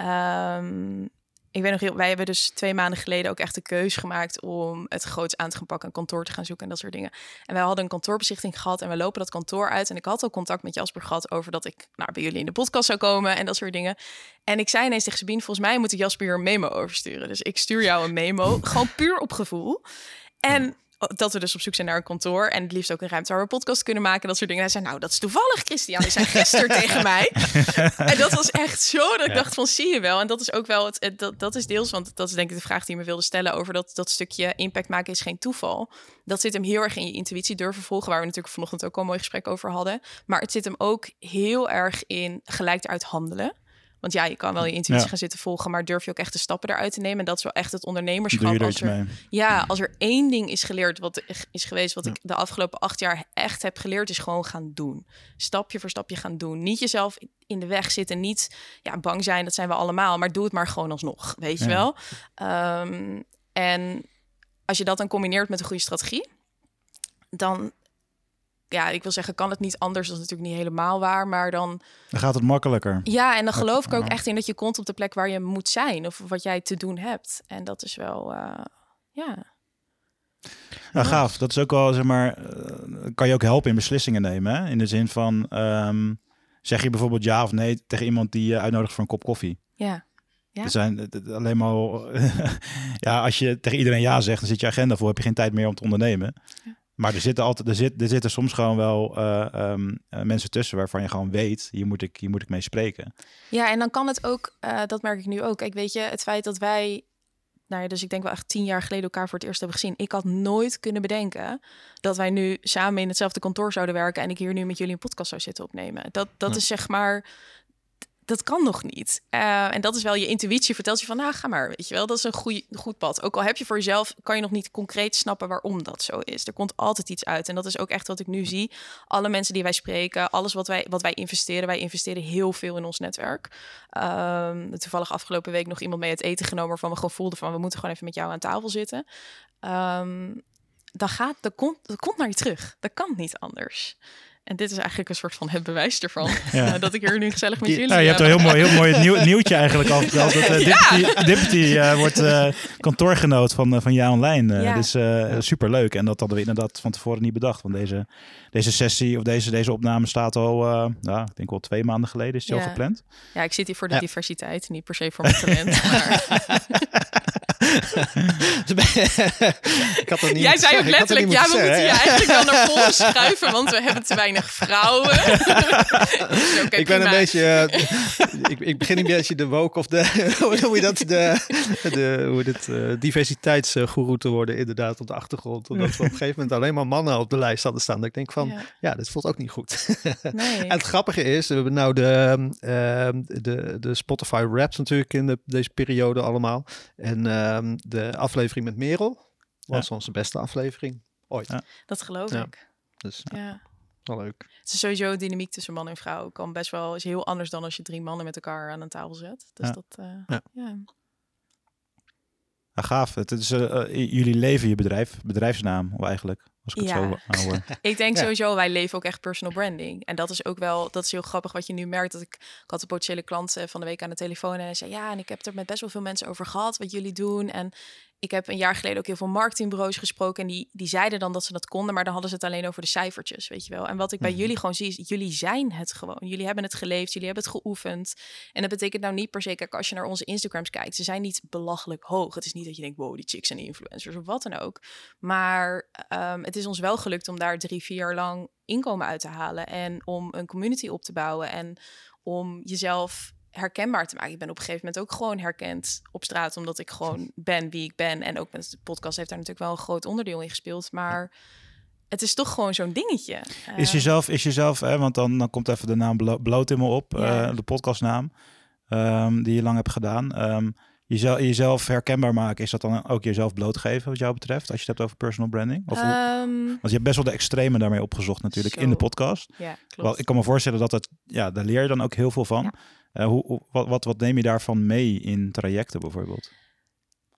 um, ik weet nog heel, wij hebben dus twee maanden geleden ook echt de keuze gemaakt om het groots aan te gaan pakken, een kantoor te gaan zoeken en dat soort dingen. En wij hadden een kantoorbezichting gehad en we lopen dat kantoor uit. En ik had al contact met Jasper gehad over dat ik nou, bij jullie in de podcast zou komen en dat soort dingen. En ik zei ineens tegen Sabine, volgens mij moet ik Jasper hier een memo oversturen. Dus ik stuur jou een memo, gewoon puur op gevoel. En dat we dus op zoek zijn naar een kantoor en het liefst ook een ruimte waar we podcast kunnen maken, dat soort dingen. Hij zei, nou, dat is toevallig, Christian. Die zei gisteren tegen mij. En dat was echt zo dat ik dacht van, zie je wel. En dat is ook wel, het, dat, dat is deels, want dat is denk ik de vraag die je me wilde stellen over dat, dat stukje impact maken is geen toeval. Dat zit hem heel erg in je intuïtie durven volgen, waar we natuurlijk vanochtend ook al een mooi gesprek over hadden. Maar het zit hem ook heel erg in gelijk eruit handelen. Want ja, je kan wel je intuïtie gaan zitten volgen, maar durf je ook echt de stappen eruit te nemen? En dat is wel echt het ondernemerschap. Als er, ja, als er één ding is geleerd, wat is geweest, wat ik de afgelopen acht jaar echt heb geleerd, is gewoon gaan doen. Stapje voor stapje gaan doen. Niet jezelf in de weg zitten, niet ja, bang zijn, dat zijn we allemaal, maar doe het maar gewoon alsnog, weet je wel. Um, en als je dat dan combineert met een goede strategie, dan ja, ik wil zeggen, kan het niet anders. Dat is natuurlijk niet helemaal waar, maar dan... Dan gaat het makkelijker. Ja, en dan geloof ik ook echt in dat je komt op de plek waar je moet zijn. Of wat jij te doen hebt. En dat is wel, uh, ja... Nou, gaaf. Dat is ook wel, zeg maar, uh, kan je ook helpen in beslissingen nemen. Hè? In de zin van, um, zeg je bijvoorbeeld ja of nee tegen iemand die je uitnodigt voor een kop koffie. Ja. Ja. Er zijn alleen maar, ja, als je tegen iedereen ja zegt, dan zit je agenda voor, heb je geen tijd meer om te ondernemen. Ja. Maar er zitten altijd, er, zit, er zitten soms gewoon wel uh, um, mensen tussen waarvan je gewoon weet, hier moet ik, hier moet ik mee spreken. Ja, en dan kan het ook, uh, dat merk ik nu ook. Kijk, weet je, het feit dat wij, nou ja, dus ik denk wel echt tien jaar geleden elkaar voor het eerst hebben gezien. Ik had nooit kunnen bedenken dat wij nu samen in hetzelfde kantoor zouden werken en ik hier nu met jullie een podcast zou zitten opnemen. Dat, dat is zeg maar dat kan nog niet. Uh, en dat is wel je intuïtie. Vertelt je van, nou, ga maar. Weet je wel, dat is een goede, goed pad. Ook al heb je voor jezelf, kan je nog niet concreet snappen waarom dat zo is. Er komt altijd iets uit. En dat is ook echt wat ik nu zie. Alle mensen die wij spreken, alles wat wij, wat wij investeren. Wij investeren heel veel in ons netwerk. Um, toevallig afgelopen week nog iemand mee het eten genomen... waarvan we gewoon voelden van, we moeten gewoon even met jou aan tafel zitten. Um, dan gaat, dat komt, dat komt naar je terug. Dat kan niet anders. En dit is eigenlijk een soort van het bewijs ervan. Ja. Uh, dat ik hier nu gezellig met jullie Ja, je hebt een heel mooi, heel mooi nieuw, nieuwtje eigenlijk al verteld. Dat uh, Deputy, Deputy uh, wordt kantoorgenoot van, van Ja Online. Ja. Dus super leuk. En dat hadden we inderdaad van tevoren niet bedacht. Want deze, deze sessie of deze, deze opname staat al, nou, ik denk wel twee maanden geleden is die al gepland. Ja, ik zit hier voor de diversiteit. Niet per se voor mijn talent. maar... ik had niet Jij zei ook letterlijk, ja, we moeten je eigenlijk wel naar voren schuiven, want we hebben te weinig vrouwen. okay, ik ben een beetje, uh, ik, ik, begin een beetje de woke of de, hoe je dat, de, de hoe dit, uh, diversiteitsgoeroe te worden inderdaad op de achtergrond. Omdat we op een gegeven moment alleen maar mannen op de lijst hadden staan. Dat ik denk van, ja, ja dit voelt ook niet goed. Nee. en het grappige is, we hebben nou de, uh, de, de Spotify Raps natuurlijk in de, deze periode allemaal. En um, de aflevering met Merel was onze beste aflevering ooit. Ja. Dat geloof ik. Dus ja. wel leuk. Het is sowieso dynamiek tussen man en vrouw. Kan best wel is heel anders dan als je drie mannen met elkaar aan een tafel zet. Dus dat uh, ja. ja. gaaf. Het is uh, jullie leven je bedrijf, bedrijfsnaam eigenlijk. Als ik het ja. zo hoor. ik denk sowieso, wij leven ook echt personal branding. En dat is ook wel, dat is heel grappig wat je nu merkt. Dat ik, ik had een potentiële klant van de week aan de telefoon en hij zei, ja, en ik heb er met best wel veel mensen over gehad wat jullie doen. En ik heb een jaar geleden ook heel veel marketingbureaus gesproken. En die, die zeiden dan dat ze dat konden, maar dan hadden ze het alleen over de cijfertjes, weet je wel. En wat ik bij mhm. jullie gewoon zie, is jullie zijn het gewoon. Jullie hebben het geleefd, jullie hebben het geoefend. En dat betekent nou niet per se, kijk, als je naar onze Instagrams kijkt, ze zijn niet belachelijk hoog. Het is niet dat je denkt, wow, die chicks zijn influencers of wat dan ook. Maar um, het is ons wel gelukt om daar drie, vier jaar lang inkomen uit te halen. En om een community op te bouwen. En om jezelf herkenbaar te maken. Ik ben op een gegeven moment ook gewoon herkend op straat, omdat ik gewoon ben wie ik ben. En ook met de podcast heeft daar natuurlijk wel een groot onderdeel in gespeeld. Maar het is toch gewoon zo'n dingetje. Is ehm, jezelf, is jezelf, hè, want dan, dan komt even de naam bloot in me op, uh, de podcastnaam um, die je lang hebt gedaan. Um, jezelf, jezelf herkenbaar maken, is dat dan ook jezelf blootgeven wat jou betreft, als je het hebt over personal branding? Of want je hebt best wel de extreme daarmee opgezocht natuurlijk in de podcast. Ja, klopt. ik kan me voorstellen dat het, ja, daar leer je dan ook heel veel van. Uh, hoe, wat, wat, wat neem je daarvan mee in trajecten bijvoorbeeld?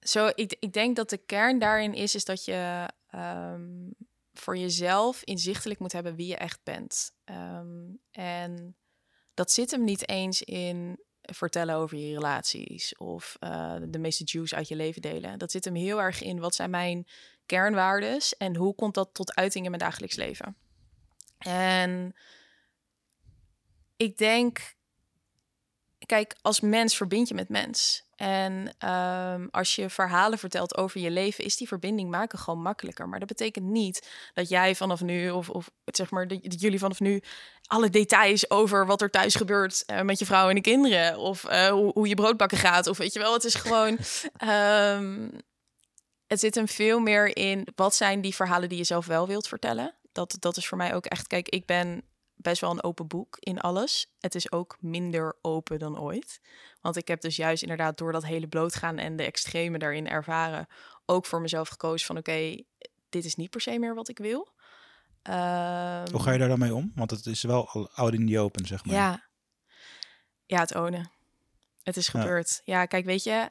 Zo, ik, ik denk dat de kern daarin is, is dat je ehm, voor jezelf inzichtelijk moet hebben wie je echt bent. Ehm, en dat zit hem niet eens in vertellen over je relaties of uh, de meeste juice uit je leven delen. Dat zit hem heel erg in wat zijn mijn kernwaardes en hoe komt dat tot uiting in mijn dagelijks leven. En ik denk kijk, als mens verbind je met mens. En um, als je verhalen vertelt over je leven, is die verbinding maken gewoon makkelijker. Maar dat betekent niet dat jij vanaf nu, of, of zeg maar, dat, jullie vanaf nu alle details over wat er thuis gebeurt uh, met je vrouw en de kinderen. Of uh, hoe, hoe, je broodbakken gaat. Of weet je wel, het is gewoon. um, het zit hem veel meer in wat zijn die verhalen die je zelf wel wilt vertellen. Dat, dat is voor mij ook echt. Kijk, ik ben best wel een open boek in alles. Het is ook minder open dan ooit. Want ik heb dus juist inderdaad door dat hele blootgaan en de extreme daarin ervaren, ook voor mezelf gekozen van oké, dit is niet per se meer wat ik wil. Hoe ga je ehm, daar dan mee om? Want het is wel al oud in die open, zeg maar. Ja, ja het ownen. Het is gebeurd. Ja, kijk, weet je,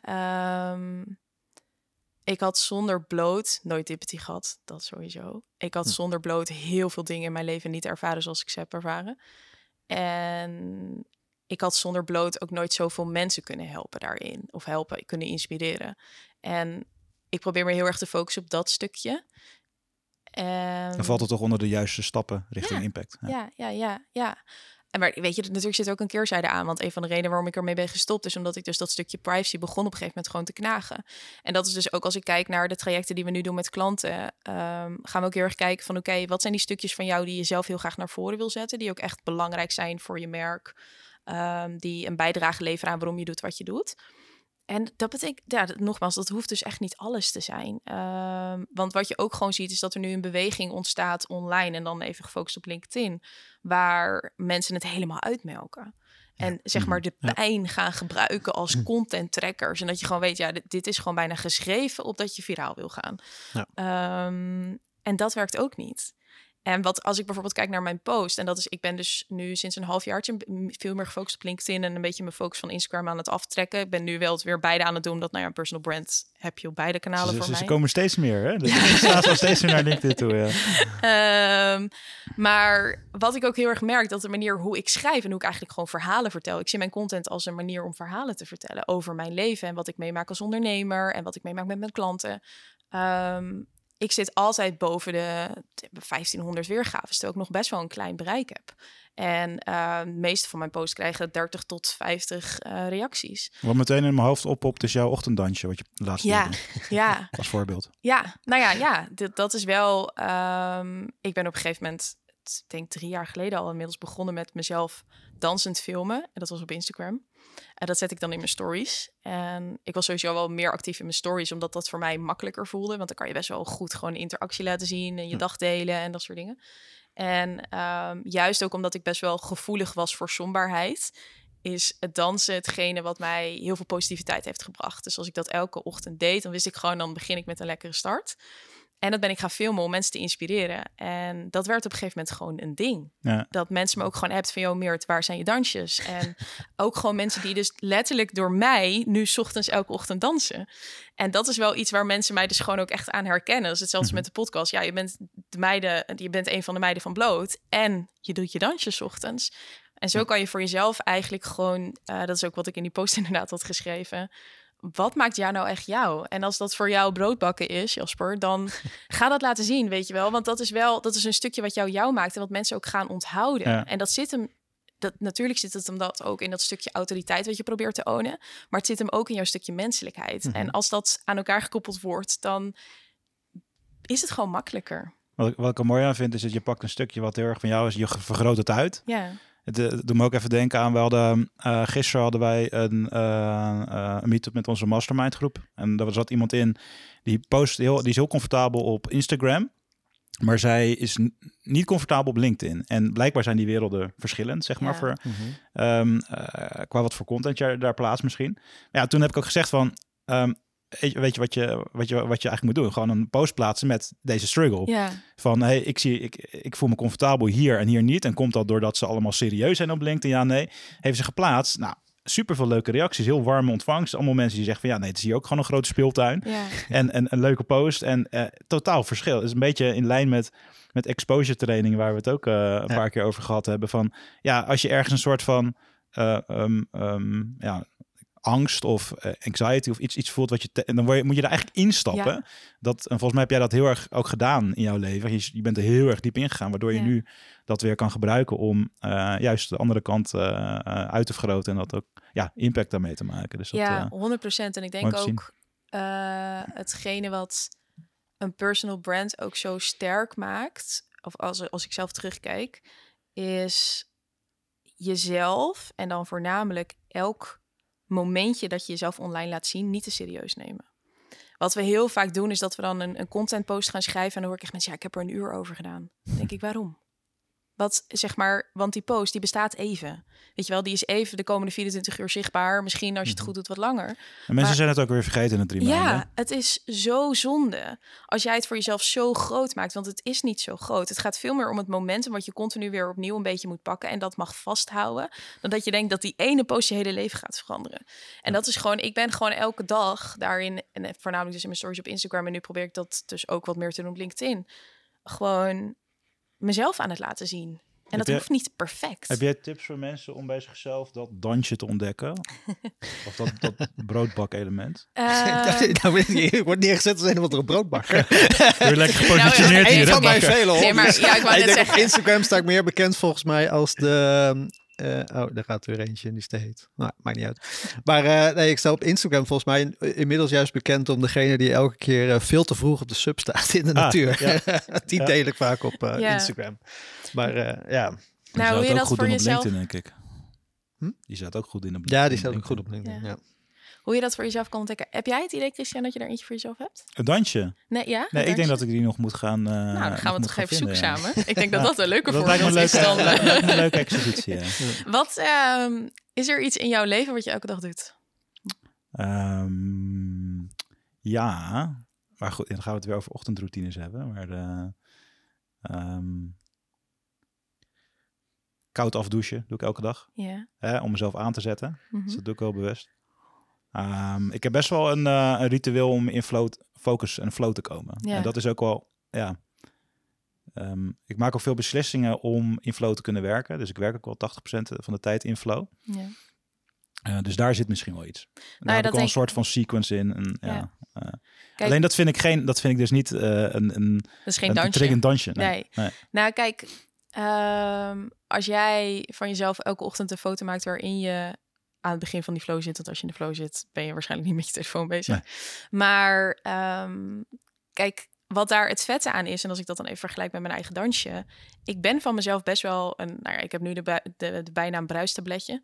um, ik had zonder bloot nooit diabetes gehad, dat sowieso. Ik had hm. zonder bloot heel veel dingen in mijn leven niet ervaren zoals ik ze heb ervaren. En ik had zonder bloot ook nooit zoveel mensen kunnen helpen daarin. Of helpen, kunnen inspireren. En ik probeer me heel erg te focussen op dat stukje. En... Dan valt het toch onder de juiste stappen richting impact. Ja. ja, ja, ja, ja. Maar weet je, natuurlijk zit ook een keerzijde aan. Want een van de redenen waarom ik ermee ben gestopt, is omdat ik dus dat stukje privacy begon op een gegeven moment gewoon te knagen. En dat is dus ook als ik kijk naar de trajecten die we nu doen met klanten, um, gaan we ook heel erg kijken van oké, wat zijn die stukjes van jou die je zelf heel graag naar voren wil zetten, die ook echt belangrijk zijn voor je merk, um, die een bijdrage leveren aan waarom je doet wat je doet. En dat betekent, ja, nogmaals, dat hoeft dus echt niet alles te zijn. Ehm, want wat je ook gewoon ziet, is dat er nu een beweging ontstaat online en dan even gefocust op LinkedIn, waar mensen het helemaal uitmelken. En zeg maar de pijn gaan gebruiken als hm. content trackers. En dat je gewoon weet, ja, dit, is gewoon bijna geschreven op dat je viraal wil gaan. Ja. Ehm, en dat werkt ook niet. En wat als ik bijvoorbeeld kijk naar mijn post, en dat is, ik ben dus nu sinds een half jaartje veel meer gefocust op LinkedIn en een beetje mijn focus van Instagram aan het aftrekken. Ik ben nu wel het weer beide aan het doen, dat nou ja, een personal brand heb je op beide kanalen ze, voor ze, mij. Ze komen steeds meer, hè? Dus ze steeds meer naar LinkedIn toe, ja. um, maar wat ik ook heel erg merk, dat de manier hoe ik schrijf en hoe ik eigenlijk gewoon verhalen vertel. Ik zie mijn content als een manier om verhalen te vertellen over mijn leven en wat ik meemaak als ondernemer en wat ik meemaak met mijn klanten. Um, ik zit altijd boven de 1500 weergaven, terwijl ik nog best wel een klein bereik heb. En uh, de meeste van mijn posts krijgen 30 tot 50 uh, reacties. Wat meteen in mijn hoofd op is jouw ochtenddansje, wat je laatst ja, ja. Als voorbeeld. Ja, nou ja, ja dat is wel... Um, ik ben op een gegeven moment, ik denk drie jaar geleden al inmiddels begonnen met mezelf dansend filmen. En dat was op Instagram. En dat zet ik dan in mijn stories. En ik was sowieso wel meer actief in mijn stories, omdat dat voor mij makkelijker voelde. Want dan kan je best wel goed gewoon interactie laten zien en je hm. dag delen en dat soort dingen. En um, juist ook omdat ik best wel gevoelig was voor somberheid, is het dansen hetgene wat mij heel veel positiviteit heeft gebracht. Dus als ik dat elke ochtend deed, dan wist ik gewoon, dan begin ik met een lekkere start. En dat ben ik gaan filmen om mensen te inspireren. En dat werd op een gegeven moment gewoon een ding. Ja. Dat mensen me ook gewoon hebt van, joh Meert, waar zijn je dansjes? En ook gewoon mensen die dus letterlijk door mij nu ochtends elke ochtend dansen. En dat is wel iets waar mensen mij dus gewoon ook echt aan herkennen. Dat is hetzelfde mhm. met de podcast. Ja, je bent de meiden, je bent een van de meiden van Bloot en je doet je dansjes ochtends. En zo kan je voor jezelf eigenlijk gewoon, uh, dat is ook wat ik in die post inderdaad had geschreven wat maakt jou nou echt jou? En als dat voor jou broodbakken is, Jasper, dan ga dat laten zien, weet je wel. Want dat is wel, dat is een stukje wat jou jou maakt en wat mensen ook gaan onthouden. En dat zit hem, dat, natuurlijk zit het hem dat ook in dat stukje autoriteit wat je probeert te ownen. Maar het zit hem ook in jouw stukje menselijkheid. Mhm. En als dat aan elkaar gekoppeld wordt, dan is het gewoon makkelijker. Wat, wat ik er mooi aan vind, is dat je pakt een stukje wat heel erg van jou is, je vergroot het uit. Ja. Het, het doet me ook even denken aan, we hadden, uh, gisteren hadden wij een, uh, een meet-up met onze mastermind groep. En daar zat iemand in, die post heel, die is heel comfortabel op Instagram. Maar zij is niet comfortabel op LinkedIn. En blijkbaar zijn die werelden verschillend, zeg maar, voor, mhm. Ehm, qua wat voor content je daar plaatst misschien. Maar ja, toen heb ik ook gezegd van, um, weet je wat je, wat je, wat je eigenlijk moet doen? Gewoon een post plaatsen met deze struggle. Ja. Van hey, ik, zie, ik, ik voel me comfortabel hier en hier niet. En komt dat doordat ze allemaal serieus zijn op LinkedIn? Ja, nee. Heeft ze geplaatst? Nou, super veel leuke reacties. Heel warme ontvangst. Allemaal mensen die zeggen van ja, nee, het is hier ook gewoon een grote speeltuin. Ja. En, en een leuke post. En uh, totaal verschil. Het is een beetje in lijn met, met exposure training, waar we het ook uh, een paar keer over gehad hebben. Van ja, als je ergens een soort van. Uh, um, um, ja, angst of uh, anxiety of iets, iets voelt wat je. en dan word je, moet je er eigenlijk instappen. Dat, en volgens mij heb jij dat heel erg ook gedaan in jouw leven. Je, je bent er heel erg diep ingegaan, waardoor je nu dat weer kan gebruiken om uh, juist de andere kant uh, uit te vergroten en dat ook ja, impact daarmee te maken. Dus dat, ja, 100%. En ik denk ook hetgene wat een personal brand ook zo sterk maakt, of als, als ik zelf terugkijk, is jezelf en dan voornamelijk elk momentje dat je jezelf online laat zien niet te serieus nemen. Wat we heel vaak doen is dat we dan een, een content post gaan schrijven en dan hoor ik echt mensen, ja, ik heb er een uur over gedaan. Denk ik, waarom? Wat zeg maar, want die post die bestaat even. Weet je wel, die is even de komende 24 uur zichtbaar. Misschien als je het mhm. goed doet wat langer. En mensen zijn het ook weer vergeten in het drie maanden. Ja, het is zo zonde als jij het voor jezelf zo groot maakt. Want het is niet zo groot. Het gaat veel meer om het momentum wat je continu weer opnieuw een beetje moet pakken. En dat mag vasthouden. Dan dat je denkt dat die ene post je hele leven gaat veranderen. En dat is gewoon, ik ben gewoon elke dag daarin. En voornamelijk dus in mijn stories op Instagram. En nu probeer ik dat dus ook wat meer te doen op LinkedIn. Gewoon mezelf aan het laten zien. En dat hoeft niet perfect. Heb jij tips voor mensen om bij zichzelf dat dansje te ontdekken? of dat, dat broodbak-element? Uh, nou, je wordt neergezet als een of andere broodbakker. Weer lekker gepositioneerd nou, hier. van mijn vele nee, maar, ja, ik, wou ik denk op Instagram sta ik meer bekend volgens mij als de... Uh, oh, daar gaat er weer eentje in die steeds. Nou, maakt niet uit. Maar uh, nee, ik sta op Instagram volgens mij inmiddels juist bekend om degene die elke keer uh, veel te vroeg op de sub staat in de ah, natuur. Ja. die deel ik vaak op ja. Instagram. Maar ja. Nou, hoe je dat voor jezelf... LinkedIn, denk ik. Hm? Die staat ook goed in op Ja, die staat ook goed op LinkedIn, ja. Hoe je dat voor jezelf kan ontdekken. Heb jij het idee, Christian, dat je daar eentje voor jezelf hebt? Een dansje? Nee, ja? Nee, ik denk dat ik die nog moet gaan. Uh, nou, dan gaan we toch even zoeken samen. Ik denk dat dat een leuke voor is dan. een leuke exhibitie, ja. Wat uh, is er iets in jouw leven wat je elke dag doet? Um, ja, maar goed, dan gaan we het weer over ochtendroutines hebben. Maar de, um, koud afdouchen doe ik elke dag. Ja. Hè, om mezelf aan te zetten. Mm -hmm. Dus dat doe ik wel bewust. Um, ik heb best wel een, uh, een, ritueel om in flow, focus en flow te komen. Ja. En dat is ook wel, ja. Um, ik maak ook veel beslissingen om in flow te kunnen werken. Dus ik werk ook wel 80% van de tijd in flow. Ja. Uh, dus daar zit misschien wel iets. Nou, daar heb ik wel een soort van sequence in. En, ja. ja. Uh, kijk, alleen dat vind ik geen, dat vind ik dus niet uh, een, een. Dat is geen een, dansje. Een dansje. Nee. nee. nee. Nou, kijk, um, als jij van jezelf elke ochtend een foto maakt waarin je aan het begin van die flow zit. Want als je in de flow zit, ben je waarschijnlijk niet met je telefoon bezig. Maar um, kijk, wat daar het vette aan is, en als ik dat dan even vergelijk met mijn eigen dansje. Ik ben van mezelf best wel een. Nou ja, ik heb nu de, de, de bijnaam bruistabletje.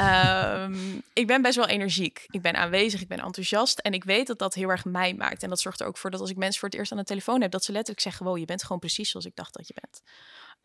Um, ik ben best wel energiek. Ik ben aanwezig, ik ben enthousiast. En ik weet dat dat heel erg mij maakt. En dat zorgt er ook voor dat als ik mensen voor het eerst aan de telefoon heb, dat ze letterlijk zeggen: Wow, je bent gewoon precies zoals ik dacht dat je bent.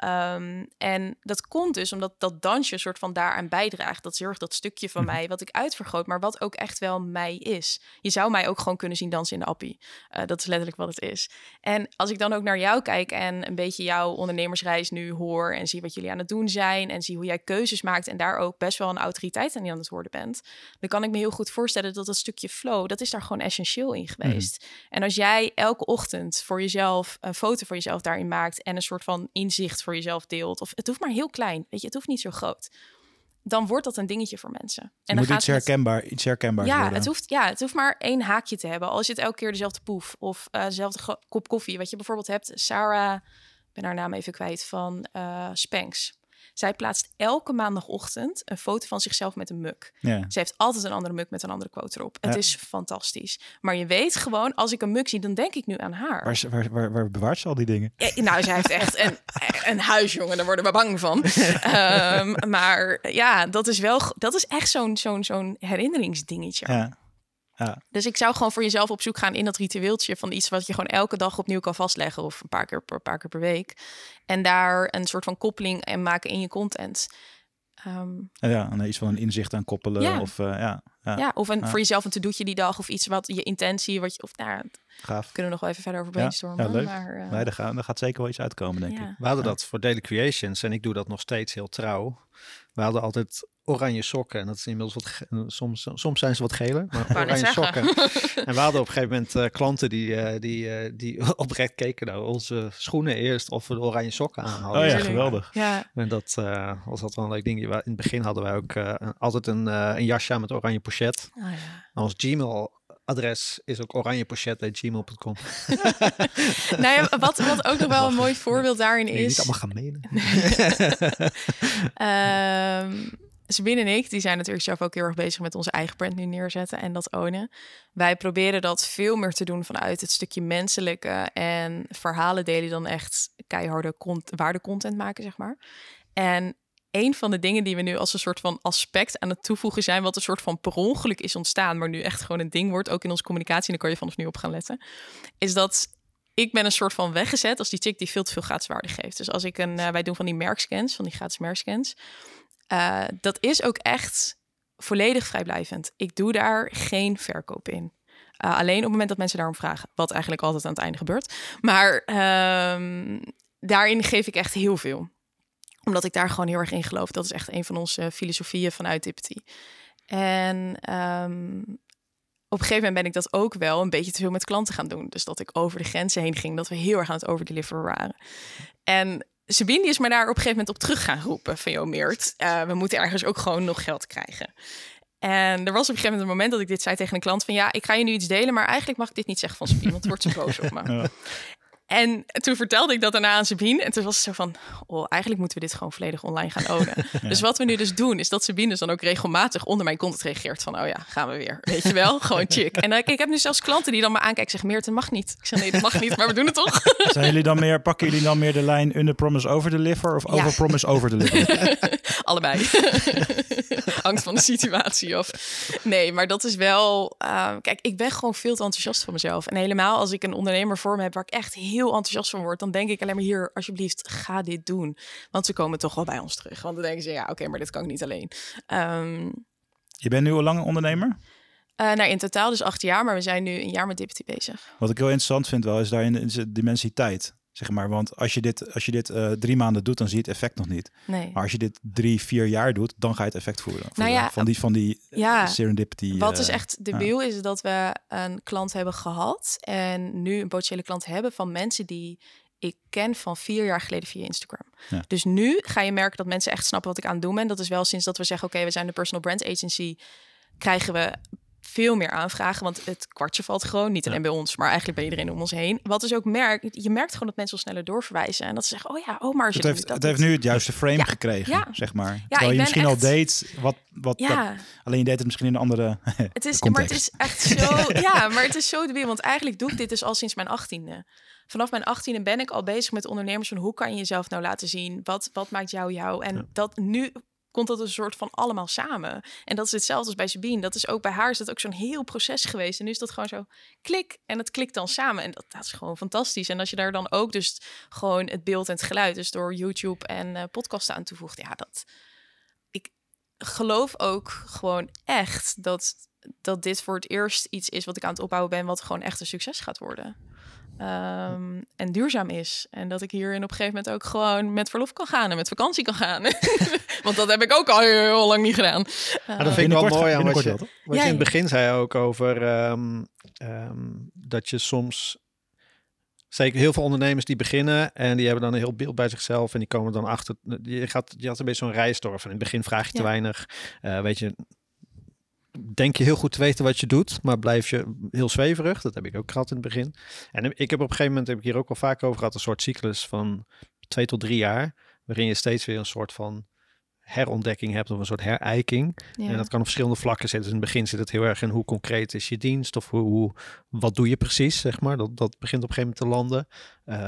Um, en dat komt dus omdat dat dansje een soort van daaraan bijdraagt. Dat zorgt dat stukje van mhm. mij wat ik uitvergroot, maar wat ook echt wel mij is. Je zou mij ook gewoon kunnen zien dansen in de appie. Uh, dat is letterlijk wat het is. En als ik dan ook naar jou kijk en een beetje jouw ondernemersreis nu hoor en zie wat jullie aan het doen zijn en zie hoe jij keuzes maakt en daar ook best wel een autoriteit aan het worden bent, dan kan ik me heel goed voorstellen dat dat stukje flow, dat is daar gewoon essentieel in geweest. Mm. En als jij elke ochtend voor jezelf een foto voor jezelf daarin maakt en een soort van inzicht voor jezelf deelt. Of het hoeft maar heel klein, weet je, het hoeft niet zo groot. dan wordt dat een dingetje voor mensen. En dan moet gaat iets herkenbaar, iets herkenbaar ja, worden. Het hoeft, ja, het hoeft maar één haakje te hebben. Als je het elke keer dezelfde poef of uh, dezelfde kop koffie. Wat je bijvoorbeeld hebt, Sarah, ik ben haar naam even kwijt, van uh, Spanks. Zij plaatst elke maandagochtend een foto van zichzelf met een muk. Ja. Ze heeft altijd een andere muk met een andere quote erop. Het is fantastisch. Maar je weet gewoon, als ik een muk zie, dan denk ik nu aan haar. Waar, waar, waar, waar bewaart ze al die dingen? Ja, nou, zij heeft echt een, een huisjongen. Daar worden we bang van. um, maar ja, dat is wel, dat is echt zo'n zo'n zo'n herinneringsdingetje. Ja. Ja. Dus ik zou gewoon voor jezelf op zoek gaan in dat ritueeltje van iets wat je gewoon elke dag opnieuw kan vastleggen of een paar keer per, paar keer per week. En daar een soort van koppeling en maken in je content. Um, ja, en iets van een inzicht aan koppelen. Ja. Of, uh, ja, ja. ja, of een, voor jezelf een to-doetje die dag of iets wat je intentie, wat je, of nou, Gaaf. kunnen we nog wel even verder over brainstormen. Ja, leuk. Maar, uh, nee, daar, gaat, daar gaat zeker wel iets uitkomen, denk Ja. ik. We hadden dat voor Daily Creations en ik doe dat nog steeds heel trouw. We hadden altijd oranje sokken en dat is inmiddels wat ge- soms, soms zijn ze wat geler, maar oranje sokken. en we hadden op een gegeven moment eh, klanten die, eh, die, eh, die oprecht keken naar onze schoenen eerst of we de oranje sokken aan hadden. Oh ja, geweldig. ja, En dat eh, was altijd wel een leuk ding. In het begin hadden wij ook eh, altijd een, eh, een jasje aan met oranje pochet. oh, ja. En Ons Gmail-adres is ook oranjepochet.gmail.com. nou ja, wat, wat ook nog wel een mooi voorbeeld daarin Nee, is. niet allemaal gaan menen. Ehm Sabine en ik, die zijn natuurlijk zelf ook heel erg bezig met onze eigen brand nu neerzetten en dat ownen. Wij proberen dat veel meer te doen vanuit het stukje menselijke en verhalen delen dan echt keiharde cont waardecontent maken, zeg maar. En een van de dingen die we nu als een soort van aspect aan het toevoegen zijn, wat een soort van per ongeluk is ontstaan, maar nu echt gewoon een ding wordt, ook in onze communicatie, en kan je vanaf nu op gaan letten, is dat ik ben een soort van weggezet als die chick die veel te veel gratis waarde geeft. Dus als ik een, eh, wij doen van die merkscans, van die gratis merkscans. Uh, dat is ook echt volledig vrijblijvend. Ik doe daar geen verkoop in. Uh, alleen op het moment dat mensen daarom vragen, wat eigenlijk altijd aan het einde gebeurt. Maar um, daarin geef ik echt heel veel. Omdat ik daar gewoon heel erg in geloof. Dat is echt een van onze filosofieën vanuit Dippity. En um, op een gegeven moment ben ik dat ook wel een beetje te veel met klanten gaan doen. Dus dat ik over de grenzen heen ging, dat we heel erg aan het overdeliveren waren. En Sabine is me daar op een gegeven moment op terug gaan roepen. Van, joh Meert, uh, we moeten ergens ook gewoon nog geld krijgen. En er was op een gegeven moment een moment dat ik dit zei tegen een klant van... ja, ik ga je nu iets delen, maar eigenlijk mag ik dit niet zeggen van Sabine... want wordt ze boos op me. Ja. En toen vertelde ik dat daarna aan Sabine. En toen was het zo van, oh, eigenlijk moeten we dit gewoon volledig online gaan ownen. Ja. Dus wat we nu dus doen, is dat Sabine dus dan ook regelmatig onder mijn content reageert van, oh ja, gaan we weer. Weet je wel, gewoon chick. En uh, ik heb nu zelfs klanten die dan me aankijken en zeggen, Meert, dat mag niet. Ik zeg, nee, dat mag niet, maar we doen het toch. Zijn jullie dan meer, pakken jullie dan meer de lijn under promise over deliver of over promise over deliver? Allebei. Hangt van de situatie af. Nee, maar dat is wel, uh, kijk, ik ben gewoon veel te enthousiast van mezelf. En helemaal als ik een ondernemer voor me heb waar ik echt heel enthousiast van word, dan denk ik alleen maar hier, alsjeblieft, ga dit doen. Want ze komen toch wel bij ons terug. Want dan denken ze, ja, oké, okay, maar dit kan ik niet alleen. Um, je bent nu al lang ondernemer? Uh, nou, in totaal dus acht jaar, maar we zijn nu een jaar met Dippity bezig. Wat ik heel interessant vind wel, is daarin de dimensiteit. Zeg maar, want als je dit, als je dit uh, drie maanden doet, dan zie je het effect nog niet. Nee. Maar als je dit drie, vier jaar doet, dan ga je het effect voelen. Nou ja, van die, van die ja, serendipity. Wat uh, is echt debiel, ja. is dat we een klant hebben gehad en nu een potentiële klant hebben van mensen die ik ken van vier jaar geleden via Instagram. Ja. Dus nu ga je merken dat mensen echt snappen wat ik aan het doen ben. Dat is wel sinds dat we zeggen, oké, okay, we zijn de personal brand agency, krijgen we veel meer aanvragen, want het kwartje valt gewoon niet alleen ja. bij ons, maar eigenlijk bij iedereen om ons heen. Wat dus ook merkt, je merkt gewoon dat mensen al sneller doorverwijzen en dat ze zeggen, oh ja, oh maar het heeft, dat het heeft nu het juiste frame ja. gekregen, ja. zeg maar. Ja, Terwijl je misschien echt... al deed wat, wat dat, alleen je deed het misschien in een andere het is, context. Maar het is echt zo, ja, maar het is zo de want eigenlijk doe ik dit dus al sinds mijn achttiende. Vanaf mijn achttiende ben ik al bezig met ondernemers van hoe kan je jezelf nou laten zien? Wat, wat maakt jou jou? En dat nu komt dat een soort van allemaal samen. En dat is hetzelfde als bij Sabine. Dat is ook bij haar is dat ook zo'n heel proces geweest. En nu is dat gewoon zo klik en het klikt dan samen. En dat, dat is gewoon fantastisch. En als je daar dan ook dus gewoon het beeld en het geluid, dus door YouTube en uh, podcasten aan toevoegt, ja, dat ik geloof ook gewoon echt dat dat dit voor het eerst iets is wat ik aan het opbouwen ben, wat gewoon echt een succes gaat worden. Um, en duurzaam is. En dat ik hierin op een gegeven moment ook gewoon met verlof kan gaan en met vakantie kan gaan. Want dat heb ik ook al heel, lang niet gedaan. Uh, dat vind ik wel mooi aan wat je, wat je in het begin zei ook over um, um, dat je soms Zeker heel veel ondernemers die beginnen en die hebben dan een heel beeld bij zichzelf en die komen dan achter. Je, gaat, je had een beetje zo'n rijstorf. En in het begin vraag je te weinig. Uh, weet je, denk je heel goed te weten wat je doet, maar blijf je heel zweverig. Dat heb ik ook gehad in het begin. En ik heb op een gegeven moment, heb ik hier ook al vaak over gehad, een soort cyclus van twee tot drie jaar, waarin je steeds weer een soort van herontdekking hebt of een soort herijking. En dat kan op verschillende vlakken zitten. Dus in het begin zit het heel erg in hoe concreet is je dienst of hoe, hoe wat doe je precies, zeg maar. Dat, dat begint op een gegeven moment te landen.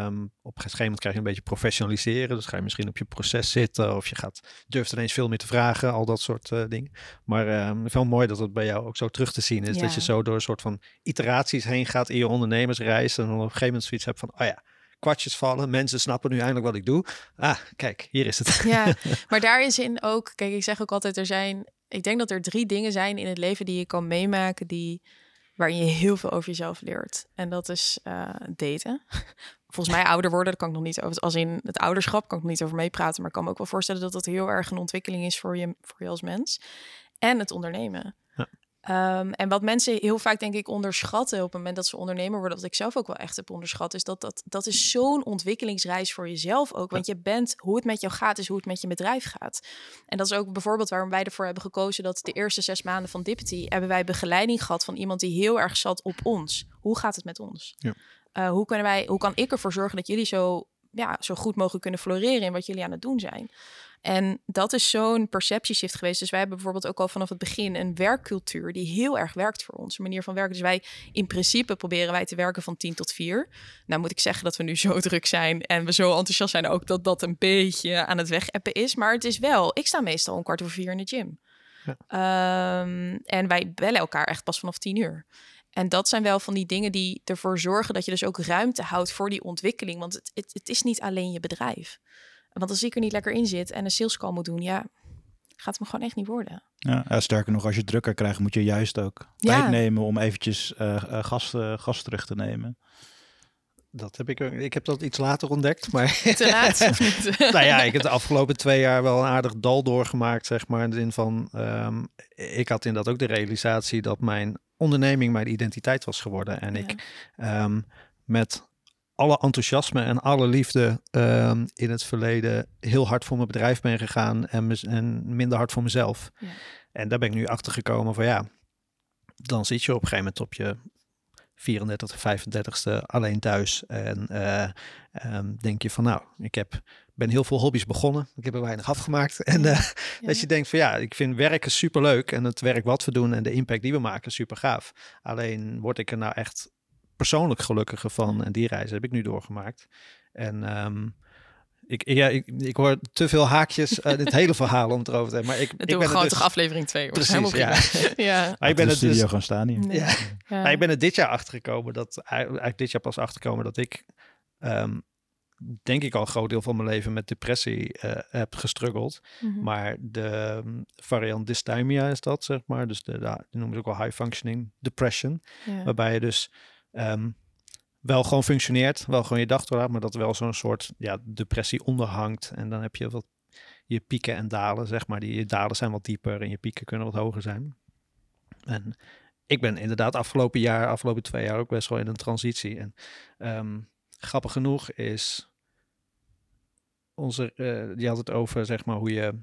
Um, op een gegeven moment krijg je een beetje professionaliseren. Dus ga je misschien op je proces zitten of je gaat durft ineens veel meer te vragen, al dat soort uh, dingen. Maar um, wel mooi dat het bij jou ook zo terug te zien is. Dat je zo door een soort van iteraties heen gaat in je ondernemersreis en dan op een gegeven moment zoiets hebt van, oh ja, kwartjes vallen. Mensen snappen nu eindelijk wat ik doe. Ah, kijk, hier is het. Ja, maar daar is in ook, kijk, ik zeg ook altijd, er zijn, ik denk dat er drie dingen zijn in het leven die je kan meemaken die waarin je heel veel over jezelf leert. En dat is uh, daten. Volgens mij ouder worden, daar kan ik nog niet over. Als in het ouderschap kan ik nog niet over meepraten, maar ik kan me ook wel voorstellen dat dat heel erg een ontwikkeling is voor je, voor je als mens. En het ondernemen. Ehm, en wat mensen heel vaak denk ik onderschatten op het moment dat ze ondernemer worden, wat ik zelf ook wel echt heb onderschat, is dat dat, dat is zo'n ontwikkelingsreis voor jezelf ook. Want je bent, hoe het met jou gaat, is hoe het met je bedrijf gaat. En dat is ook bijvoorbeeld waarom wij ervoor hebben gekozen dat de eerste zes maanden van Dippity hebben wij begeleiding gehad van iemand die heel erg zat op ons. Hoe gaat het met ons? Ja. Uh, hoe, kunnen wij, hoe kan ik ervoor zorgen dat jullie zo, ja, zo goed mogelijk kunnen floreren in wat jullie aan het doen zijn? En dat is zo'n perceptieshift geweest. Dus wij hebben bijvoorbeeld ook al vanaf het begin een werkcultuur die heel erg werkt voor ons. Een manier van werken. Dus wij in principe proberen wij te werken van 10 tot 4. Nou moet ik zeggen dat we nu zo druk zijn en we zo enthousiast zijn ook dat dat een beetje aan het wegappen is. Maar het is wel, ik sta meestal om kwart over vier in de gym. Ja. Ehm, en wij bellen elkaar echt pas vanaf 10 uur. En dat zijn wel van die dingen die ervoor zorgen dat je dus ook ruimte houdt voor die ontwikkeling. Want het, het, het is niet alleen je bedrijf. Want als ik er niet lekker in zit en een sales call moet doen, ja, gaat het me gewoon echt niet worden. Ja, sterker nog, als je drukker krijgt, moet je juist ook tijd nemen om eventjes uh, uh, gas, uh, gas terug te nemen. Dat heb ik, ik heb dat iets later ontdekt, maar... Te laat nou ja, ik heb de afgelopen twee jaar wel een aardig dal doorgemaakt, zeg maar. In de zin van, um, ik had inderdaad ook de realisatie dat mijn onderneming mijn identiteit was geworden. En ik um, met alle enthousiasme en alle liefde um, in het verleden heel hard voor mijn bedrijf ben gegaan en, en minder hard voor mezelf. Ja. En daar ben ik nu achter gekomen van ja, dan zit je op een gegeven moment op je 34 35ste alleen thuis en uh, um, denk je van nou, ik heb ben heel veel hobby's begonnen. Ik heb er weinig afgemaakt. En uh, ja. dat je denkt van ja, ik vind werken super leuk. En het werk wat we doen en de impact die we maken super gaaf. Alleen word ik er nou echt persoonlijk gelukkiger van. En die reis heb ik nu doorgemaakt. En um, ik, ja, ik, ik hoor te veel haakjes uh, het hele verhaal om het erover te hebben. Maar ik, ik ben gewoon dus... toch aflevering 2. Precies, ja. ja. Maar ik ben het dus... gaan staan hier. Nee. Ja. ja. Maar ik ben er dit jaar achtergekomen dat eigenlijk dit jaar pas achtergekomen dat ik um, denk ik al een groot deel van mijn leven met depressie uh, heb gestruggeld. Mm -hmm. Maar de um, variant dysthymia is dat, zeg maar. Dus de, de, die noemen ze ook wel high functioning depression. Ja. Waarbij je dus um, wel gewoon functioneert, wel gewoon je dag doorlaat, maar dat wel zo'n soort ja, depressie onderhangt. En dan heb je wat je pieken en dalen, zeg maar. Die dalen zijn wat dieper en je pieken kunnen wat hoger zijn. En ik ben inderdaad afgelopen jaar, afgelopen twee jaar ook best wel in een transitie. En um, grappig genoeg is onze, uh, die had het over, zeg maar, hoe je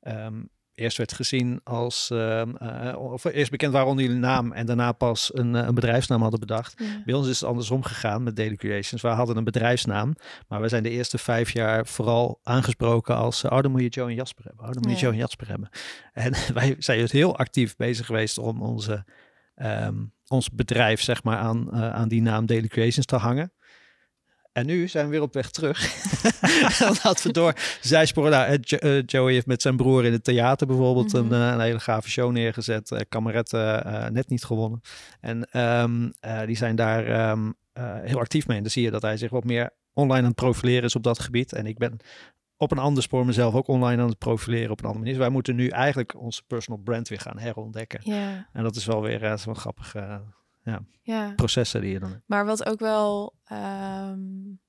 um, eerst werd gezien als, uh, of eerst bekend waren onder jullie naam en daarna pas een, een bedrijfsnaam hadden bedacht. Ja. Bij ons is het andersom gegaan met Daily Creations. We hadden een bedrijfsnaam, maar we zijn de eerste vijf jaar vooral aangesproken als, oh dan moet je Joe en Jasper hebben, oh dan moet je ja. Joe en Jasper hebben. En wij zijn dus heel actief bezig geweest om onze, um, ons bedrijf zeg maar aan, aan die naam Daily Creations te hangen. En nu zijn we weer op weg terug. Omdat we door zijsporen. Nou, uh, Joey heeft met zijn broer in het theater bijvoorbeeld mm -hmm. een, uh, een, hele gave show neergezet. Uh, Kameret net niet gewonnen. En um, die zijn daar um, heel actief mee. En dan zie je dat hij zich wat meer online aan het profileren is op dat gebied. En ik ben op een ander spoor mezelf ook online aan het profileren op een andere manier. Dus wij moeten nu eigenlijk onze personal brand weer gaan herontdekken. En dat is wel weer uh, zo'n grappig ja, ja. processen die je dan hebt. Maar wat ook wel um,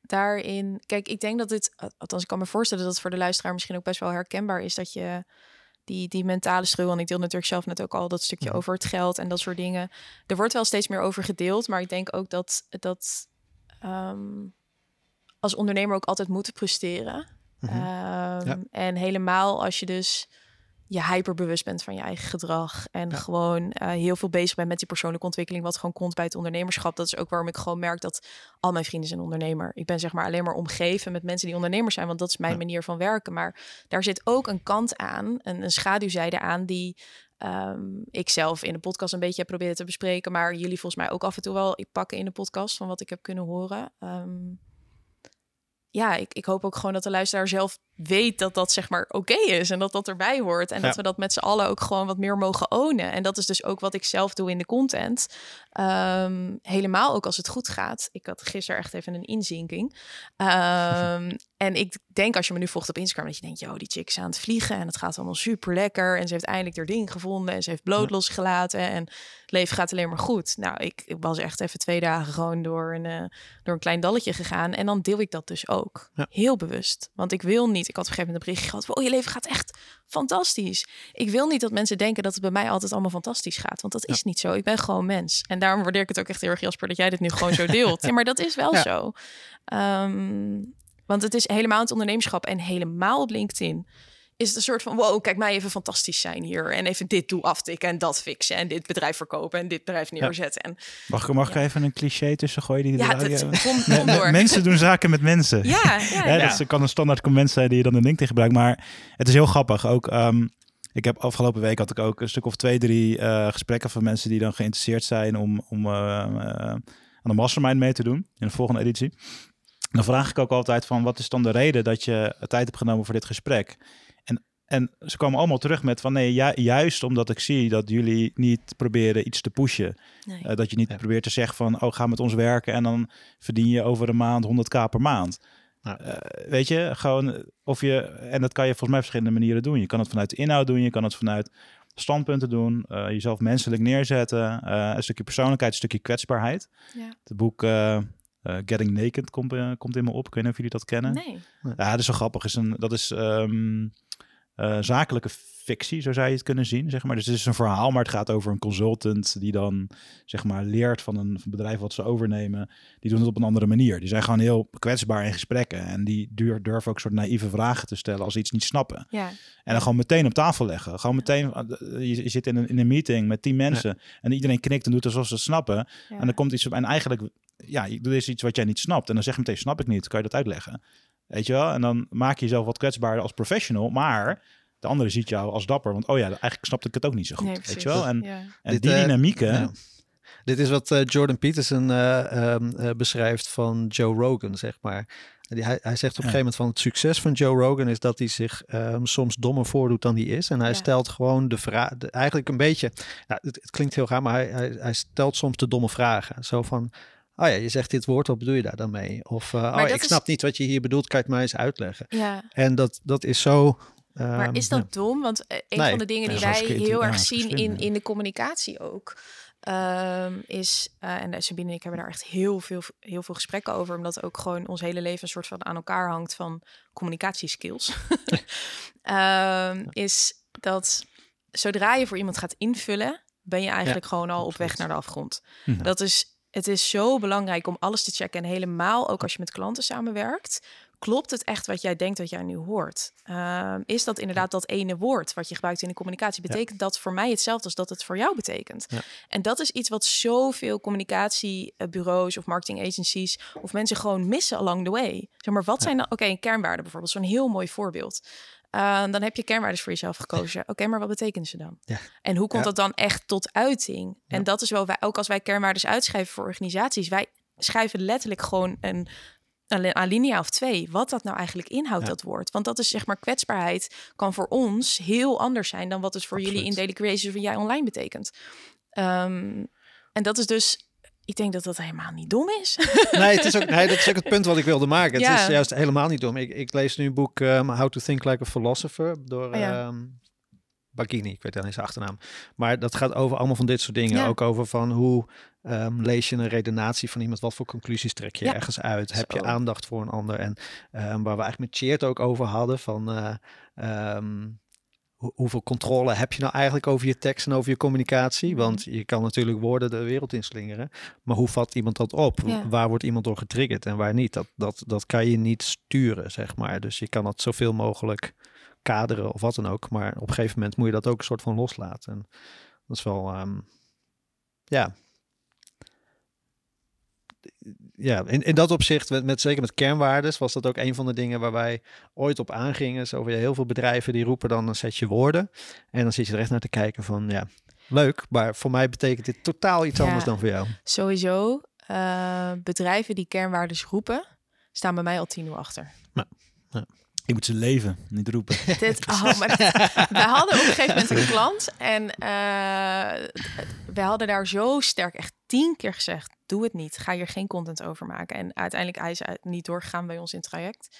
daarin... Kijk, ik denk dat dit... Althans, ik kan me voorstellen dat het voor de luisteraar misschien ook best wel herkenbaar is... dat je die, die mentale struggle. En ik deel natuurlijk zelf net ook al dat stukje over het geld en dat soort dingen. Er wordt wel steeds meer over gedeeld, maar ik denk ook dat, dat um, als ondernemer ook altijd moeten presteren. Mm En helemaal als je dus je hyperbewust bent van je eigen gedrag. En gewoon uh, heel veel bezig bent met die persoonlijke ontwikkeling, wat gewoon komt bij het ondernemerschap. Dat is ook waarom ik gewoon merk dat al mijn vrienden zijn ondernemer. Ik ben zeg maar alleen maar omgeven met mensen die ondernemers zijn, want dat is mijn manier van werken. Maar daar zit ook een kant aan, een, een schaduwzijde aan, die um, ik zelf in de podcast een beetje heb proberen te bespreken. Maar jullie volgens mij ook af en toe wel ik pakken in de podcast van wat ik heb kunnen horen. Um, ja, ik, ik hoop ook gewoon dat de luisteraar zelf weet dat dat zeg maar oké is en dat dat erbij hoort. En dat we dat met z'n allen ook gewoon wat meer mogen ownen. En dat is dus ook wat ik zelf doe in de content. Um, helemaal ook als het goed gaat. Ik had gisteren echt even een inzinking. Um, en ik denk als je me nu volgt op Instagram, dat je denkt, joh, die chick is aan het vliegen en het gaat allemaal super lekker. En ze heeft eindelijk haar ding gevonden en ze heeft bloot losgelaten en het leven gaat alleen maar goed. Nou, ik, ik was echt even twee dagen gewoon door een, uh, door een klein dalletje gegaan. En dan deel ik dat dus ook. Heel bewust. Want ik wil niet ik had op een gegeven moment een bericht gehad. Oh, je leven gaat echt fantastisch. Ik wil niet dat mensen denken dat het bij mij altijd allemaal fantastisch gaat. Want dat is niet zo. Ik ben gewoon mens. En daarom waardeer ik het ook echt heel erg, Jasper, dat jij dit nu gewoon zo deelt. ja, maar dat is wel zo. Ehm, want het is helemaal het ondernemerschap en helemaal op LinkedIn is het een soort van wow, kijk mij even fantastisch zijn hier en even dit doe aftikken en dat fixen en dit bedrijf verkopen en dit bedrijf neerzetten. En, mag ik, mag ik even een cliché tussen gooien? Die ja, dat door. Mensen doen zaken met mensen. Ja, ja, ja. Dat kan een standaard comment zijn die je dan een LinkedIn gebruikt, maar het is heel grappig. Ook um, ik heb afgelopen week had ik ook een stuk of twee, drie uh, gesprekken van mensen die dan geïnteresseerd zijn om, om uh, uh, aan de mastermind mee te doen in de volgende editie. dan vraag ik ook altijd van wat is dan de reden dat je tijd hebt genomen voor dit gesprek? En ze komen allemaal terug met van nee, juist omdat ik zie dat jullie niet proberen iets te pushen. Eh, dat je niet probeert te zeggen van oh, ga met ons werken en dan verdien je over een maand 100k per maand. Uh, weet je, gewoon of je, en dat kan je volgens mij op verschillende manieren doen. Je kan het vanuit de inhoud doen, je kan het vanuit standpunten doen, uh, jezelf menselijk neerzetten, een stukje persoonlijkheid, een stukje kwetsbaarheid. Ja. Het boek Getting Naked komt, komt in me op. Ik weet niet of jullie dat kennen. Nee. Ja, dat is zo grappig. Is een, dat is um, uh, zakelijke fictie, zo zou je het kunnen zien. Zeg maar. Dus het is een verhaal, maar het gaat over een consultant die dan zeg maar, leert van een, bedrijf wat ze overnemen. Die doen het op een andere manier. Die zijn gewoon heel kwetsbaar in gesprekken. En die durven ook soort naïeve vragen te stellen als ze iets niet snappen. Ja. En dan gewoon meteen op tafel leggen. Gewoon meteen, je, je zit in een, in een meeting met tien mensen en iedereen knikt en doet alsof ze het snappen. En dan komt iets op. En eigenlijk, ja, je doet eens iets wat jij niet snapt. En dan zeg je meteen, snap ik niet. Kan je dat uitleggen? Weet je wel? En dan maak je jezelf wat kwetsbaarder als professional. Maar de andere ziet jou als dapper. Want oh ja, eigenlijk snapte ik het ook niet zo goed. weet je wel? En, en die uh, dynamieken. Dit is wat uh, Jordan Peterson uh, beschrijft van Joe Rogan, zeg maar. Hij, hij zegt op een gegeven moment van het succes van Joe Rogan is dat hij zich um, soms dommer voordoet dan hij is. En hij stelt gewoon de vraag, eigenlijk een beetje, het, het, klinkt heel raar, maar hij, hij, hij, stelt soms de domme vragen. Zo van, Oh ja, je zegt dit woord, wat bedoel je daar dan mee? Of, uh, oh, ik snap niet wat je hier bedoelt, kan je het mij eens uitleggen? Ja. En dat, dat is zo... maar is dat dom? Want uh, een van de dingen die wij heel erg zien in, in de communicatie ook... Um, is, uh, en Sabine en ik hebben daar echt heel veel, heel veel gesprekken over, omdat ook gewoon ons hele leven een soort van aan elkaar hangt van communicatieskills. um, is dat zodra je voor iemand gaat invullen, ben je eigenlijk gewoon al op weg naar de afgrond. Dat is het is zo belangrijk om alles te checken. En helemaal ook als je met klanten samenwerkt. Klopt het echt wat jij denkt dat jij nu hoort? Uh, is dat inderdaad dat ene woord wat je gebruikt in de communicatie? Betekent dat voor mij hetzelfde als dat het voor jou betekent? Ja. En dat is iets wat zoveel communicatiebureaus of marketing agencies of mensen gewoon missen along the way. Zeg maar, wat zijn dan, oké, een kernwaarde bijvoorbeeld, zo'n heel mooi voorbeeld. Uh, dan heb je kernwaardes voor jezelf gekozen. Oké, maar wat betekenen ze dan? Ja. En hoe komt dat dan echt tot uiting? En dat is wel wij, ook als wij kernwaardes uitschrijven voor organisaties, wij schrijven letterlijk gewoon een, een alinea of twee, wat dat nou eigenlijk inhoudt, dat woord. Want dat is zeg maar kwetsbaarheid, kan voor ons heel anders zijn dan wat het voor jullie in daily creations van jij online betekent. Um, en dat is dus ik denk dat dat helemaal niet dom is. Nee, het is ook, nee dat is ook het punt wat ik wilde maken. Het is juist helemaal niet dom. Ik, ik lees nu een boek um, How to Think Like a Philosopher door oh ja. um, Bagini. Ik weet dan niet zijn achternaam. Maar dat gaat over allemaal van dit soort dingen. Ja. Ook over van hoe um, lees je een redenatie van iemand. Wat voor conclusies trek je ergens uit? Heb je aandacht voor een ander? En waar we eigenlijk met Cheert ook over hadden van... Uh, hoeveel controle heb je nou eigenlijk over je tekst en over je communicatie? Mhm. Want je kan natuurlijk woorden de wereld inslingeren. Maar hoe vat iemand dat op? Ja. Waar wordt iemand door getriggerd en waar niet? Dat, dat, dat kan je niet sturen, zeg maar. Dus je kan dat zoveel mogelijk kaderen of wat dan ook. Maar op een gegeven moment moet je dat ook een soort van loslaten. En dat is wel, ehm, ja. Ja, in, in dat opzicht, met, met, zeker met kernwaardes, was dat ook een van de dingen waar wij ooit op aangingen. Zo weer heel veel bedrijven die roepen dan een setje woorden. En dan zit je er echt naar te kijken van, ja, leuk. Maar voor mij betekent dit totaal iets Ja. anders dan voor jou. Sowieso, eh, bedrijven die kernwaardes roepen, staan bij mij al tien uur achter. Ik moet ze leven, niet roepen. Dit, oh, maar wij hadden op een gegeven moment een klant en eh we hadden daar zo sterk echt tien keer gezegd, doe het niet, ga hier geen content over maken. En uiteindelijk hij is niet doorgegaan bij ons in het traject.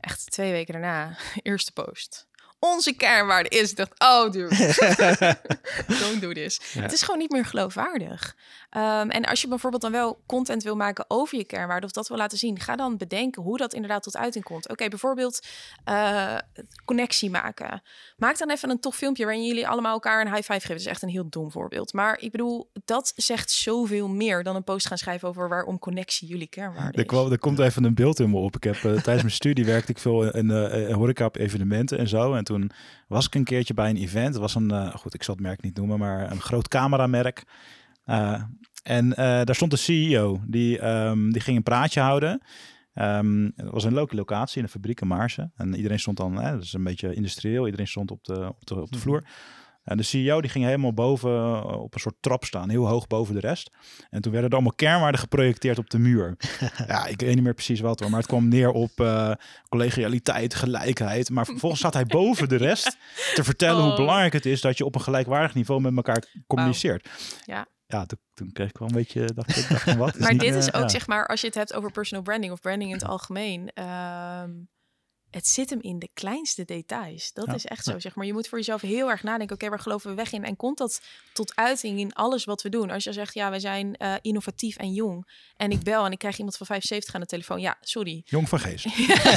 Echt twee weken daarna, eerste post. Onze kernwaarde is dat, oh dude, don't do this. Ja. Het is gewoon niet meer geloofwaardig. Ehm, en als je bijvoorbeeld dan wel content wil maken over je kernwaarde of dat wil laten zien, ga dan bedenken hoe dat inderdaad tot uiting komt. Oké, bijvoorbeeld eh, connectie maken. Maak dan even een tof filmpje waarin jullie allemaal elkaar een high five geven. Dat is echt een heel dom voorbeeld. Maar ik bedoel, dat zegt zoveel meer dan een post gaan schrijven over waarom connectie jullie kernwaarde Er, is. kwam, er komt even een beeld in me op. Ik heb, eh, tijdens mijn studie werkte ik veel in de horeca op evenementen en zo. En toen was ik een keertje bij een event. Het was een, eh, goed, ik zal het merk niet noemen, maar een groot cameramerk. Eh, en eh, daar stond de CEO, die, ehm, die ging een praatje houden. Ehm, het was een leuke locatie in de fabriek in Maarsen. En iedereen stond dan, hè, dat is een beetje industrieel, iedereen stond op de, op de, op de vloer. En de CEO die ging helemaal boven eh, op een soort trap staan, heel hoog boven de rest. En toen werden er allemaal kernwaarden geprojecteerd op de muur. ja, ik weet niet meer precies wat hoor, maar het kwam neer op eh, collegialiteit, gelijkheid. Maar vervolgens zat hij boven de rest te vertellen hoe Oh. belangrijk het is dat je op een gelijkwaardig niveau met elkaar communiceert. Ja. Ja, toen, toen kreeg ik wel een beetje, dacht ik, dacht van wat? Maar niet, dit eh, is ook, ja. zeg maar, als je het hebt over personal branding of branding in het algemeen. ehm, het zit hem in de kleinste details. Dat Ja. is echt zo, zeg maar. Je moet voor jezelf heel erg nadenken. Oké, waar geloven we weg in? En komt dat tot uiting in alles wat we doen? Als je zegt, ja, wij zijn eh, innovatief en jong. En ik bel en ik krijg iemand van 75 aan de telefoon. Ja, sorry. Jong van geest.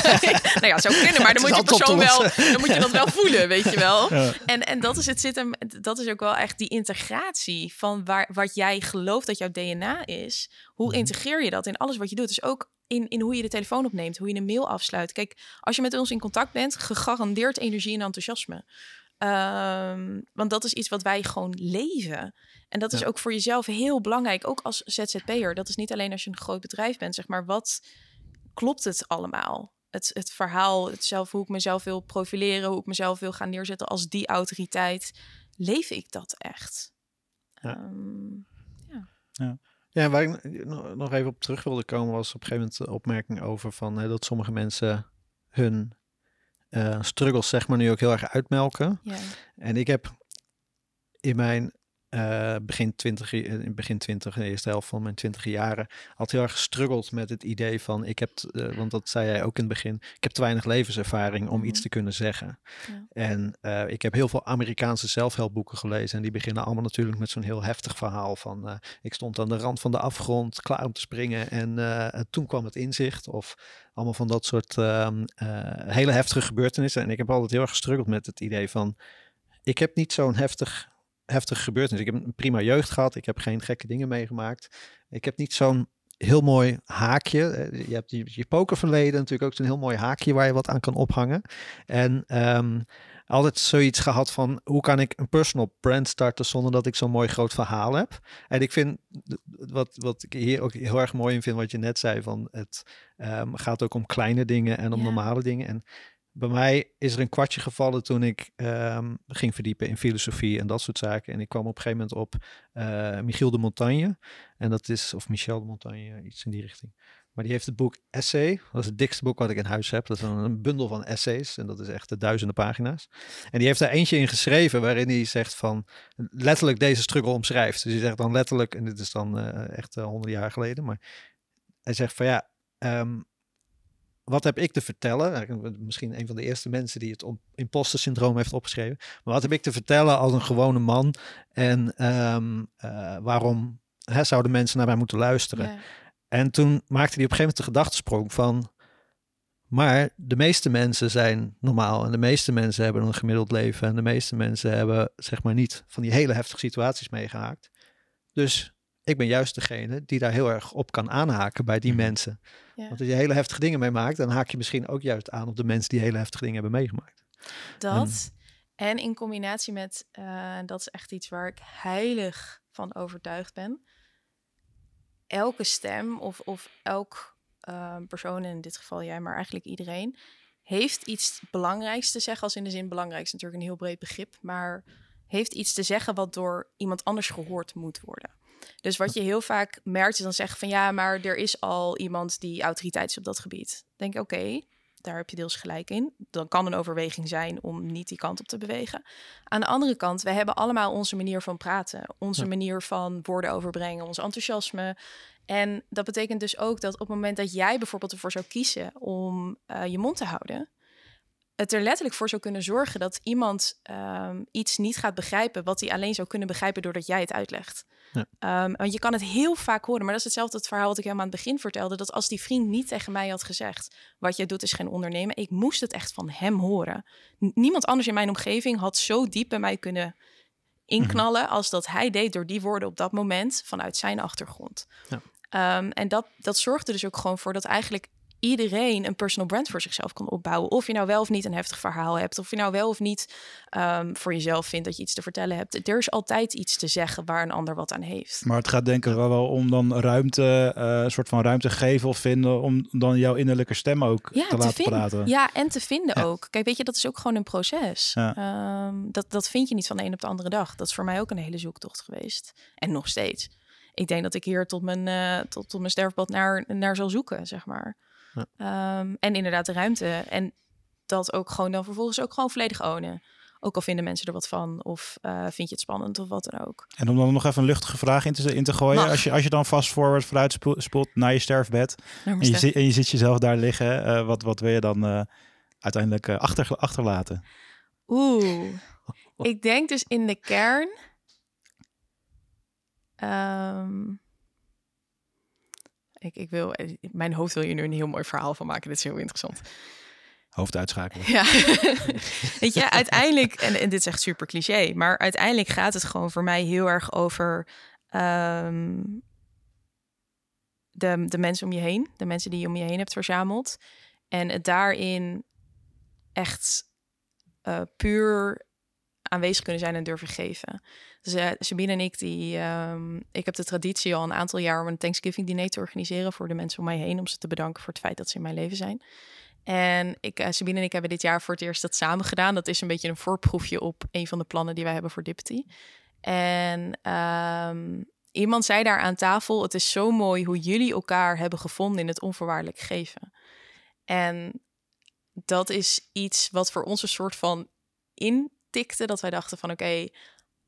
nou ja, zou kunnen, maar dan moet je persoon wel, dan moet je dat wel voelen, weet je wel. Ja. En, en dat is het zit hem, dat is ook wel echt die integratie van waar, wat jij gelooft dat jouw DNA is. Hoe Mhm. integreer je dat in alles wat je doet? Dus ook in, in hoe je de telefoon opneemt, hoe je een mail afsluit. Kijk, als je met ons in contact bent, gegarandeerd energie en enthousiasme. Ehm, want dat is iets wat wij gewoon leven. En dat is ook voor jezelf heel belangrijk, ook als ZZP'er. Dat is niet alleen als je een groot bedrijf bent, zeg maar. Wat klopt het allemaal? Het, het verhaal, het zelf, hoe ik mezelf wil profileren, hoe ik mezelf wil gaan neerzetten als die autoriteit. Leef ik dat echt? Ja. Ehm, Ja, waar ik nog- even op terug wilde komen was op een gegeven moment de opmerking over van hè, dat sommige mensen hun eh, struggles zeg maar nu ook heel erg uitmelken. ja. En ik heb in mijn eh, begin 20, in begin 20, de eerste helft van mijn 20 jaren, had heel erg gestruggeld met het idee van ik heb, eh, want dat zei jij ook in het begin, ik heb te weinig levenservaring om iets Mhm. te kunnen zeggen. Ja. En eh, ik heb heel veel Amerikaanse zelfhelpboeken gelezen en die beginnen allemaal natuurlijk met zo'n heel heftig verhaal van eh, ik stond aan de rand van de afgrond klaar om te springen en eh, toen kwam het inzicht of allemaal van dat soort ehm, eh, hele heftige gebeurtenissen. En ik heb altijd heel erg gestruggeld met het idee van ik heb niet zo'n heftig, heftige gebeurtenis. Ik heb een prima jeugd gehad. Ik heb geen gekke dingen meegemaakt. Ik heb niet zo'n heel mooi haakje. Eh, Je hebt je, je pokerverleden natuurlijk ook zo'n heel mooi haakje waar je wat aan kan ophangen. En ehm, altijd zoiets gehad van hoe kan ik een personal brand starten zonder dat ik zo'n mooi groot verhaal heb. En ik vind wat, wat ik hier ook heel erg mooi in vind, wat je net zei, van het ehm, gaat ook om kleine dingen en om normale dingen. En bij mij is er een kwartje gevallen toen ik ehm, ging verdiepen in filosofie en dat soort zaken. En ik kwam op een gegeven moment op eh, Michiel de Montagne. En dat is, of Michel de Montagne, iets in die richting. Maar die heeft het boek Essay. Dat is het dikste boek wat ik in huis heb. Dat is een, bundel van essays. En dat is echt de duizenden pagina's. En die heeft daar eentje in geschreven waarin hij zegt van... Letterlijk deze struggle omschrijft. Dus hij zegt dan letterlijk... En dit is dan eh, echt uh, honderd jaar geleden. Maar hij zegt van ja... Um, wat heb ik te vertellen? Misschien een van de eerste mensen die het imposter syndroom heeft opgeschreven. Maar wat heb ik te vertellen als een gewone man? En um, uh, waarom hè, zouden mensen naar mij moeten luisteren? Ja. En toen maakte hij op een gegeven moment de gedachtesprong van... Maar de meeste mensen zijn normaal en de meeste mensen hebben een gemiddeld leven en de meeste mensen hebben zeg maar niet van die hele heftige situaties meegehaakt. Dus ik ben juist degene die daar heel erg op kan aanhaken bij die mhm. mensen. Ja. Want als je hele heftige dingen meemaakt, dan haak je misschien ook juist aan op de mensen die hele heftige dingen hebben meegemaakt. Dat. En, in combinatie met, uh, dat is echt iets waar ik heilig van overtuigd ben. Elke stem of, of elk uh, persoon, in dit geval jij, maar eigenlijk iedereen, heeft iets belangrijks te zeggen. Als in de zin belangrijk is natuurlijk een heel breed begrip, maar heeft iets te zeggen wat door iemand anders gehoord moet worden. Dus wat je heel vaak merkt is dan zeggen van ja, maar er is al iemand die autoriteit is op dat gebied. Denk oké, daar heb je deels gelijk in. Dan kan een overweging zijn om niet die kant op te bewegen. Aan de andere kant, we hebben allemaal onze manier van praten, onze manier van woorden overbrengen, ons enthousiasme. En dat betekent dus ook dat op het moment dat jij bijvoorbeeld ervoor zou kiezen om uh, je mond te houden, het er letterlijk voor zou kunnen zorgen dat iemand um, iets niet gaat begrijpen wat hij alleen zou kunnen begrijpen doordat jij het uitlegt. Ja. Um, want je kan het heel vaak horen, maar dat is hetzelfde het verhaal wat ik helemaal aan het begin vertelde. Dat als die vriend niet tegen mij had gezegd: wat jij doet is geen ondernemen, ik moest het echt van hem horen. niemand anders in mijn omgeving had zo diep bij mij kunnen inknallen als dat hij deed door die woorden op dat moment vanuit zijn achtergrond. Ja. Um, en dat, dat zorgde dus ook gewoon voor dat eigenlijk iedereen een personal brand voor zichzelf kan opbouwen. Of je nou wel of niet een heftig verhaal hebt, of je nou wel of niet um, voor jezelf vindt dat je iets te vertellen hebt. Er is altijd iets te zeggen waar een ander wat aan heeft. Maar het gaat denk ik wel om dan ruimte, uh, een soort van ruimte geven of vinden om dan jouw innerlijke stem ook ja, te, laten praten. Ja, en te vinden ook. Kijk, weet je, dat is ook gewoon een proces. Ja. Um, dat, dat vind je niet van de een op de andere dag. Dat is voor mij ook een hele zoektocht geweest. En nog steeds. Ik denk dat ik hier tot mijn, uh, tot, tot mijn sterfbad naar, naar zal zoeken, zeg maar. Ehm, en inderdaad de ruimte. En dat ook gewoon dan vervolgens ook gewoon volledig ownen. Ook al vinden mensen er wat van, of uh, vind je het spannend, of wat dan ook. En om dan nog even een luchtige vraag in te, in te gooien. Als je, als je dan fast forward vooruit spoelt naar je sterfbed. en, je zit, en je ziet jezelf daar liggen. Uh, wat, wat wil je dan uh, uiteindelijk achter, achterlaten? Oeh, ik denk dus in de kern. Um, ik, ik wil, eh, mijn hoofd wil je nu een heel mooi verhaal van maken. Dit is heel interessant. Hoofd uitschakelen. Ja, weet je, uiteindelijk, en, en dit is echt super cliché, maar uiteindelijk gaat het gewoon voor mij heel erg over um, de, de mensen om je heen, de mensen die je om je heen hebt verzameld. En het daarin echt uh, puur aanwezig kunnen zijn en durven geven. Dus uh, Sabine en ik, die, um, ik heb de traditie al een aantal jaar om een Thanksgiving diner te organiseren voor de mensen om mij heen, om ze te bedanken voor het feit dat ze in mijn leven zijn. En ik, uh, Sabine en ik hebben dit jaar voor het eerst dat samen gedaan. Dat is een beetje een voorproefje op een van de plannen die wij hebben voor Dipty. En um, iemand zei daar aan tafel: Het is zo mooi hoe jullie elkaar hebben gevonden in het onvoorwaardelijk geven. En dat is iets wat voor ons een soort van intikte. Dat wij dachten van oké,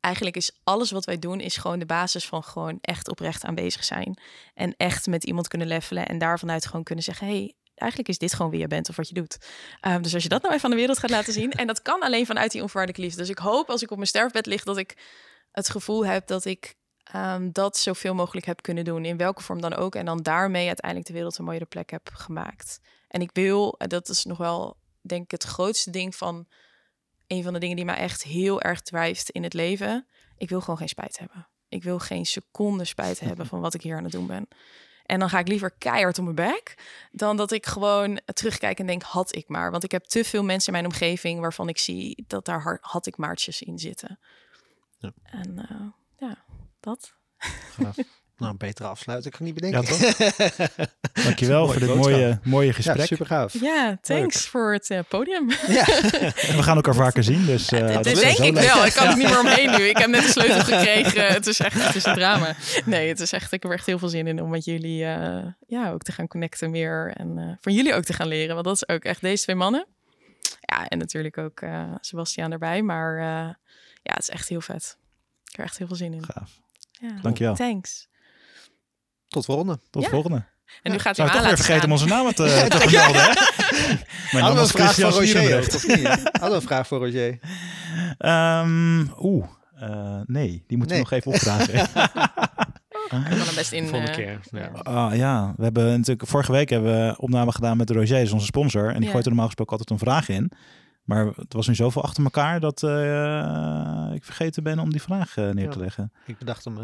eigenlijk is alles wat wij doen, is gewoon de basis van gewoon echt oprecht aanwezig zijn. En echt met iemand kunnen levelen en daarvanuit gewoon kunnen zeggen, hey, eigenlijk is dit gewoon wie je bent of wat je doet. Um, dus als je dat nou even aan de wereld gaat laten zien, en dat kan alleen vanuit die onvoorwaardelijke liefde. Dus ik hoop als ik op mijn sterfbed lig, dat ik het gevoel heb dat ik um, dat zoveel mogelijk heb kunnen doen, in welke vorm dan ook. En dan daarmee uiteindelijk de wereld een mooiere plek heb gemaakt. En ik wil, dat is nog wel, denk ik, het grootste ding van een van de dingen die mij echt heel erg drijft in het leven. Ik wil gewoon geen spijt hebben. Ik wil geen seconde spijt hebben van wat ik hier aan het doen ben. En dan ga ik liever keihard op mijn bek dan dat ik gewoon terugkijk en denk had ik maar. Want ik heb te veel mensen in mijn omgeving waarvan ik zie dat daar had ik maartjes in zitten. Ja. En uh, ja, dat. Nou, een betere afsluiting kan ik niet bedenken. Ja, toch? Dankjewel voor dit mooie, mooie gesprek. Ja, super gaaf. Ja, thanks voor het uh, podium. Ja. we gaan elkaar vaker zien, dus... Uh, dat denk ik wel. Ik kan er niet meer omheen nu. Ik heb net de sleutel gekregen. Het is echt het is een drama. Nee, het is echt... Ik heb er echt heel veel zin in om met jullie uh, ja, ook te gaan connecten meer. En van jullie ook te gaan leren. Want dat is ook echt deze twee mannen. Ja, en natuurlijk ook Sebastiaan erbij. Maar ja, het is echt heel vet. Ik heb er echt heel veel zin in. Gaaf. Ja. Dankjewel. Thanks. Tot volgende. Tot volgende. En nu gaat hij toch weer vergeten om onze namen te, te vermelden. Hadden we een vraag voor Roger? Hadden we een vraag voor Roger? Um, Oeh, uh, nee. Die moeten we nog even opvragen. Ik kan er best in. Volgende eh, keer. Ja. Ah, ja, we hebben natuurlijk vorige week hebben we opname gedaan met Roger, is onze sponsor. En die Ja. gooit er normaal gesproken altijd een vraag in. Maar het was nu zoveel achter elkaar dat eh, ik vergeten ben om die vraag eh, neer te Ja. leggen. Ik bedacht hem.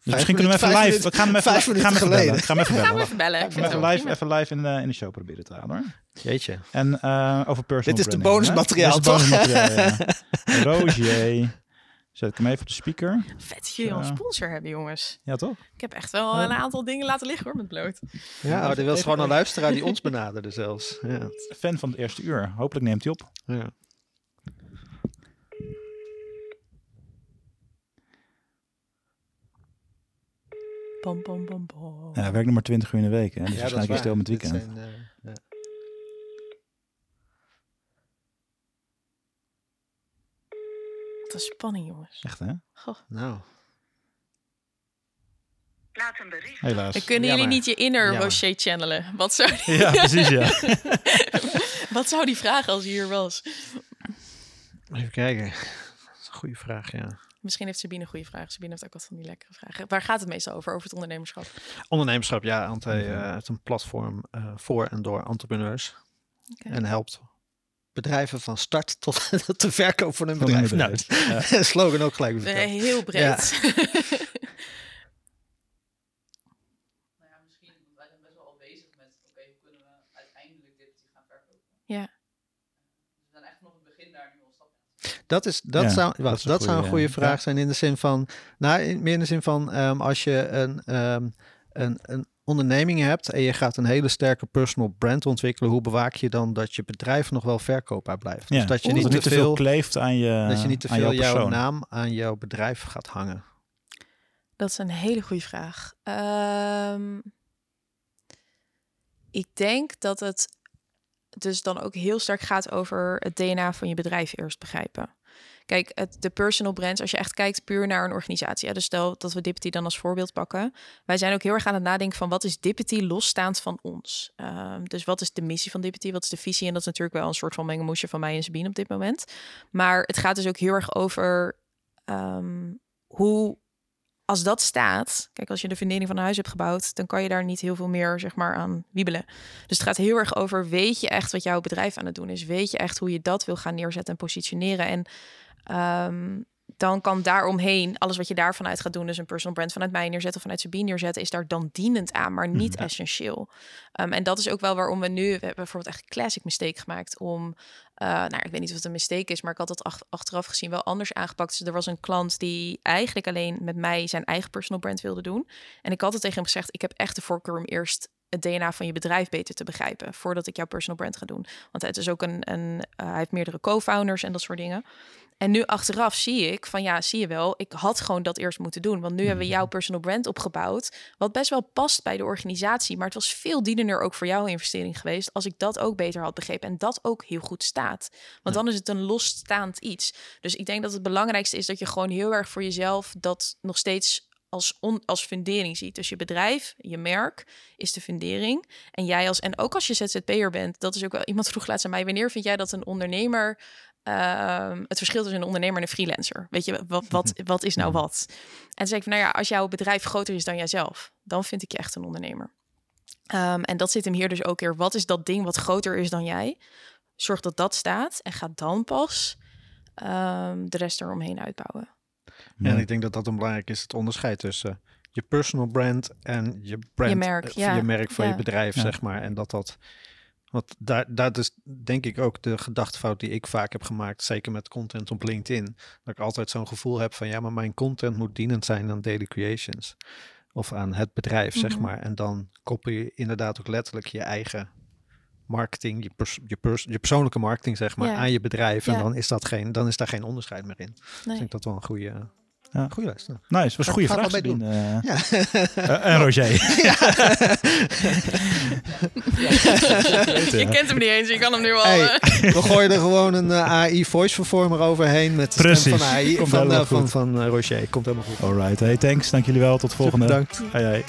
Eh, Dus misschien kunnen we even live. We gaan hem even, vijf gaan even bellen. Gaan we bellen. even bellen. Ik Ik ga vind hem het even wel live, even live in de, in de show proberen te halen hoor. Jeetje. En eh, over personal Dit is de branding, bonusmateriaal, toch? ja. Roger. Zet ik hem even op de speaker. Vet dat jullie al een sponsor hebben, jongens. Ja, toch? Ik heb echt wel een aantal dingen laten liggen hoor, met bloot. Ja, oh, er was gewoon een luisteraar die ons benaderde zelfs. Ja. Fan van het eerste uur. Hopelijk neemt hij op. Ja. Bam, bam, bam, bam. Ja, hij werkt nog maar 20 uur in de week. Hè? Dus Ja, dat is waarschijnlijk is hij stil met het weekend. Zijn, eh, ja. Wat een spanning, jongens. Echt hè? Goh. Nou, Laat een bericht Helaas. En kunnen Jammer. jullie niet je inner. Rocher channelen? Wat zou, die, Ja, precies ja. wat zou die vragen als hij hier was? even kijken. Dat is een goede vraag, ja. Misschien heeft Sabine een goede vraag. Sabine heeft ook wat van die lekkere vragen. Waar gaat het meestal over? Over het ondernemerschap? Ondernemerschap, ja. Ante, eh, het is een platform eh, voor en door entrepreneurs. Oké. En helpt bedrijven van start tot de verkoop van hun Van bedrijf. bedrijf. Nou, slogan ook gelijk. Eh, verteld. heel breed. Nou ja, misschien, want wij zijn best wel al bezig met, oké, hoe kunnen we uiteindelijk dit gaan verkopen? Ja. Dus we zijn echt nog in het begin daar nu al stappen in. Dat, is, dat, Ja, zou, dat is een dat zou een goeie, goede ja. vraag zijn in de zin van, nou, in- meer in de zin van ehm, als je een, ehm, een, een onderneming hebt en je gaat een hele sterke personal brand ontwikkelen, hoe bewaak je dan dat je bedrijf nog wel verkoopbaar blijft? Ja, Dus dat je niet te niet te veel veel, kleeft aan je dat je niet te aan veel jouw naam aan jouw bedrijf gaat hangen. Dat is een hele goede vraag. Ehm, ik denk dat het dus dan ook heel sterk gaat over het DNA van je bedrijf eerst begrijpen. Kijk, het, de personal brands, als je echt kijkt puur naar een organisatie. Ja, dus stel dat we Dippity dan als voorbeeld pakken. Wij zijn ook heel erg aan het nadenken van wat is Dippity losstaand van ons. Ehm, dus wat is de missie van Dippity? Wat is de visie? En dat is natuurlijk wel een soort van mengelmoesje van mij en Sabine op dit moment. Maar het gaat dus ook heel erg over ehm, hoe als dat staat, kijk, als je de fundering van een huis hebt gebouwd, dan kan je daar niet heel veel meer, zeg maar, aan wiebelen. Dus het gaat heel erg over, weet je echt wat jouw bedrijf aan het doen is? Weet je echt hoe je dat wil gaan neerzetten en positioneren? En ehm, dan kan daaromheen, alles wat je daarvan uit gaat doen, dus een personal brand vanuit mij neerzetten of vanuit Sabine neerzetten, is daar dan dienend aan, maar niet essentieel. Um, en dat is ook wel waarom we nu, we hebben bijvoorbeeld echt een classic mistake gemaakt om, uh, nou, ik weet niet of het een mistake is, maar ik had ach achteraf gezien wel anders aangepakt. Dus er was een klant die eigenlijk alleen met mij zijn eigen personal brand wilde doen. En ik had het tegen hem gezegd, ik heb echt de voorkeur om eerst het DNA van je bedrijf beter te begrijpen voordat ik jouw personal brand ga doen. Want het is ook een, een uh, hij heeft meerdere co-founders en dat soort dingen. En nu achteraf zie ik van ja, zie je wel, ik had gewoon dat eerst moeten doen. Want nu hebben we jouw personal brand opgebouwd, wat best wel past bij de organisatie. Maar het was veel dienender ook voor jouw investering geweest als ik dat ook beter had begrepen en dat ook heel goed staat. Want dan is het een losstaand iets. Dus ik denk dat het belangrijkste is dat je gewoon heel erg voor jezelf dat nog steeds als, on, als fundering ziet. Dus je bedrijf, je merk is de fundering. En jij als, en ook als je ZZP'er bent, dat is ook wel, iemand vroeg laatst aan mij, wanneer vind jij dat een ondernemer Um, het verschil tussen een ondernemer en een freelancer. Weet je, wat, wat, wat is nou wat? En toen zei ik van, nou ja, als jouw bedrijf groter is dan jijzelf, dan vind ik je echt een ondernemer. Um, en dat zit hem hier dus ook weer. Wat is dat ding wat groter is dan jij? Zorg dat dat staat en ga dan pas um, de rest eromheen uitbouwen. En ik denk dat dat een belangrijk is, het onderscheid tussen je personal brand en je brand, je merk, uh, ja. je merk van ja. je bedrijf, ja. zeg maar. En dat dat want daar, dat is denk ik ook de gedachtefout die ik vaak heb gemaakt, zeker met content op LinkedIn. Dat ik altijd zo'n gevoel heb van ja, maar mijn content moet dienend zijn aan Daily Creations. Of aan het bedrijf, mm -hmm. zeg maar. En dan koppel je inderdaad ook letterlijk je eigen marketing, je, pers je, pers je persoonlijke marketing, zeg maar, ja. aan je bedrijf. En ja. dan, is dat geen, dan is daar geen onderscheid meer in. Nee. Dus ik denk dat wel een goede. Ja. Goeie lijst. Nice, was een goede vraag. Doen. Uh, ja. uh, en Roger. je kent hem niet eens, je kan hem nu al. Hey, we gooien er gewoon een uh, AI voice vervormer overheen met de Precies. stem van AI Komt van, van, van, van Roger. Komt helemaal goed. Alright, hey, thanks. Dank jullie wel. Tot volgende. Bedankt. Hey, hey.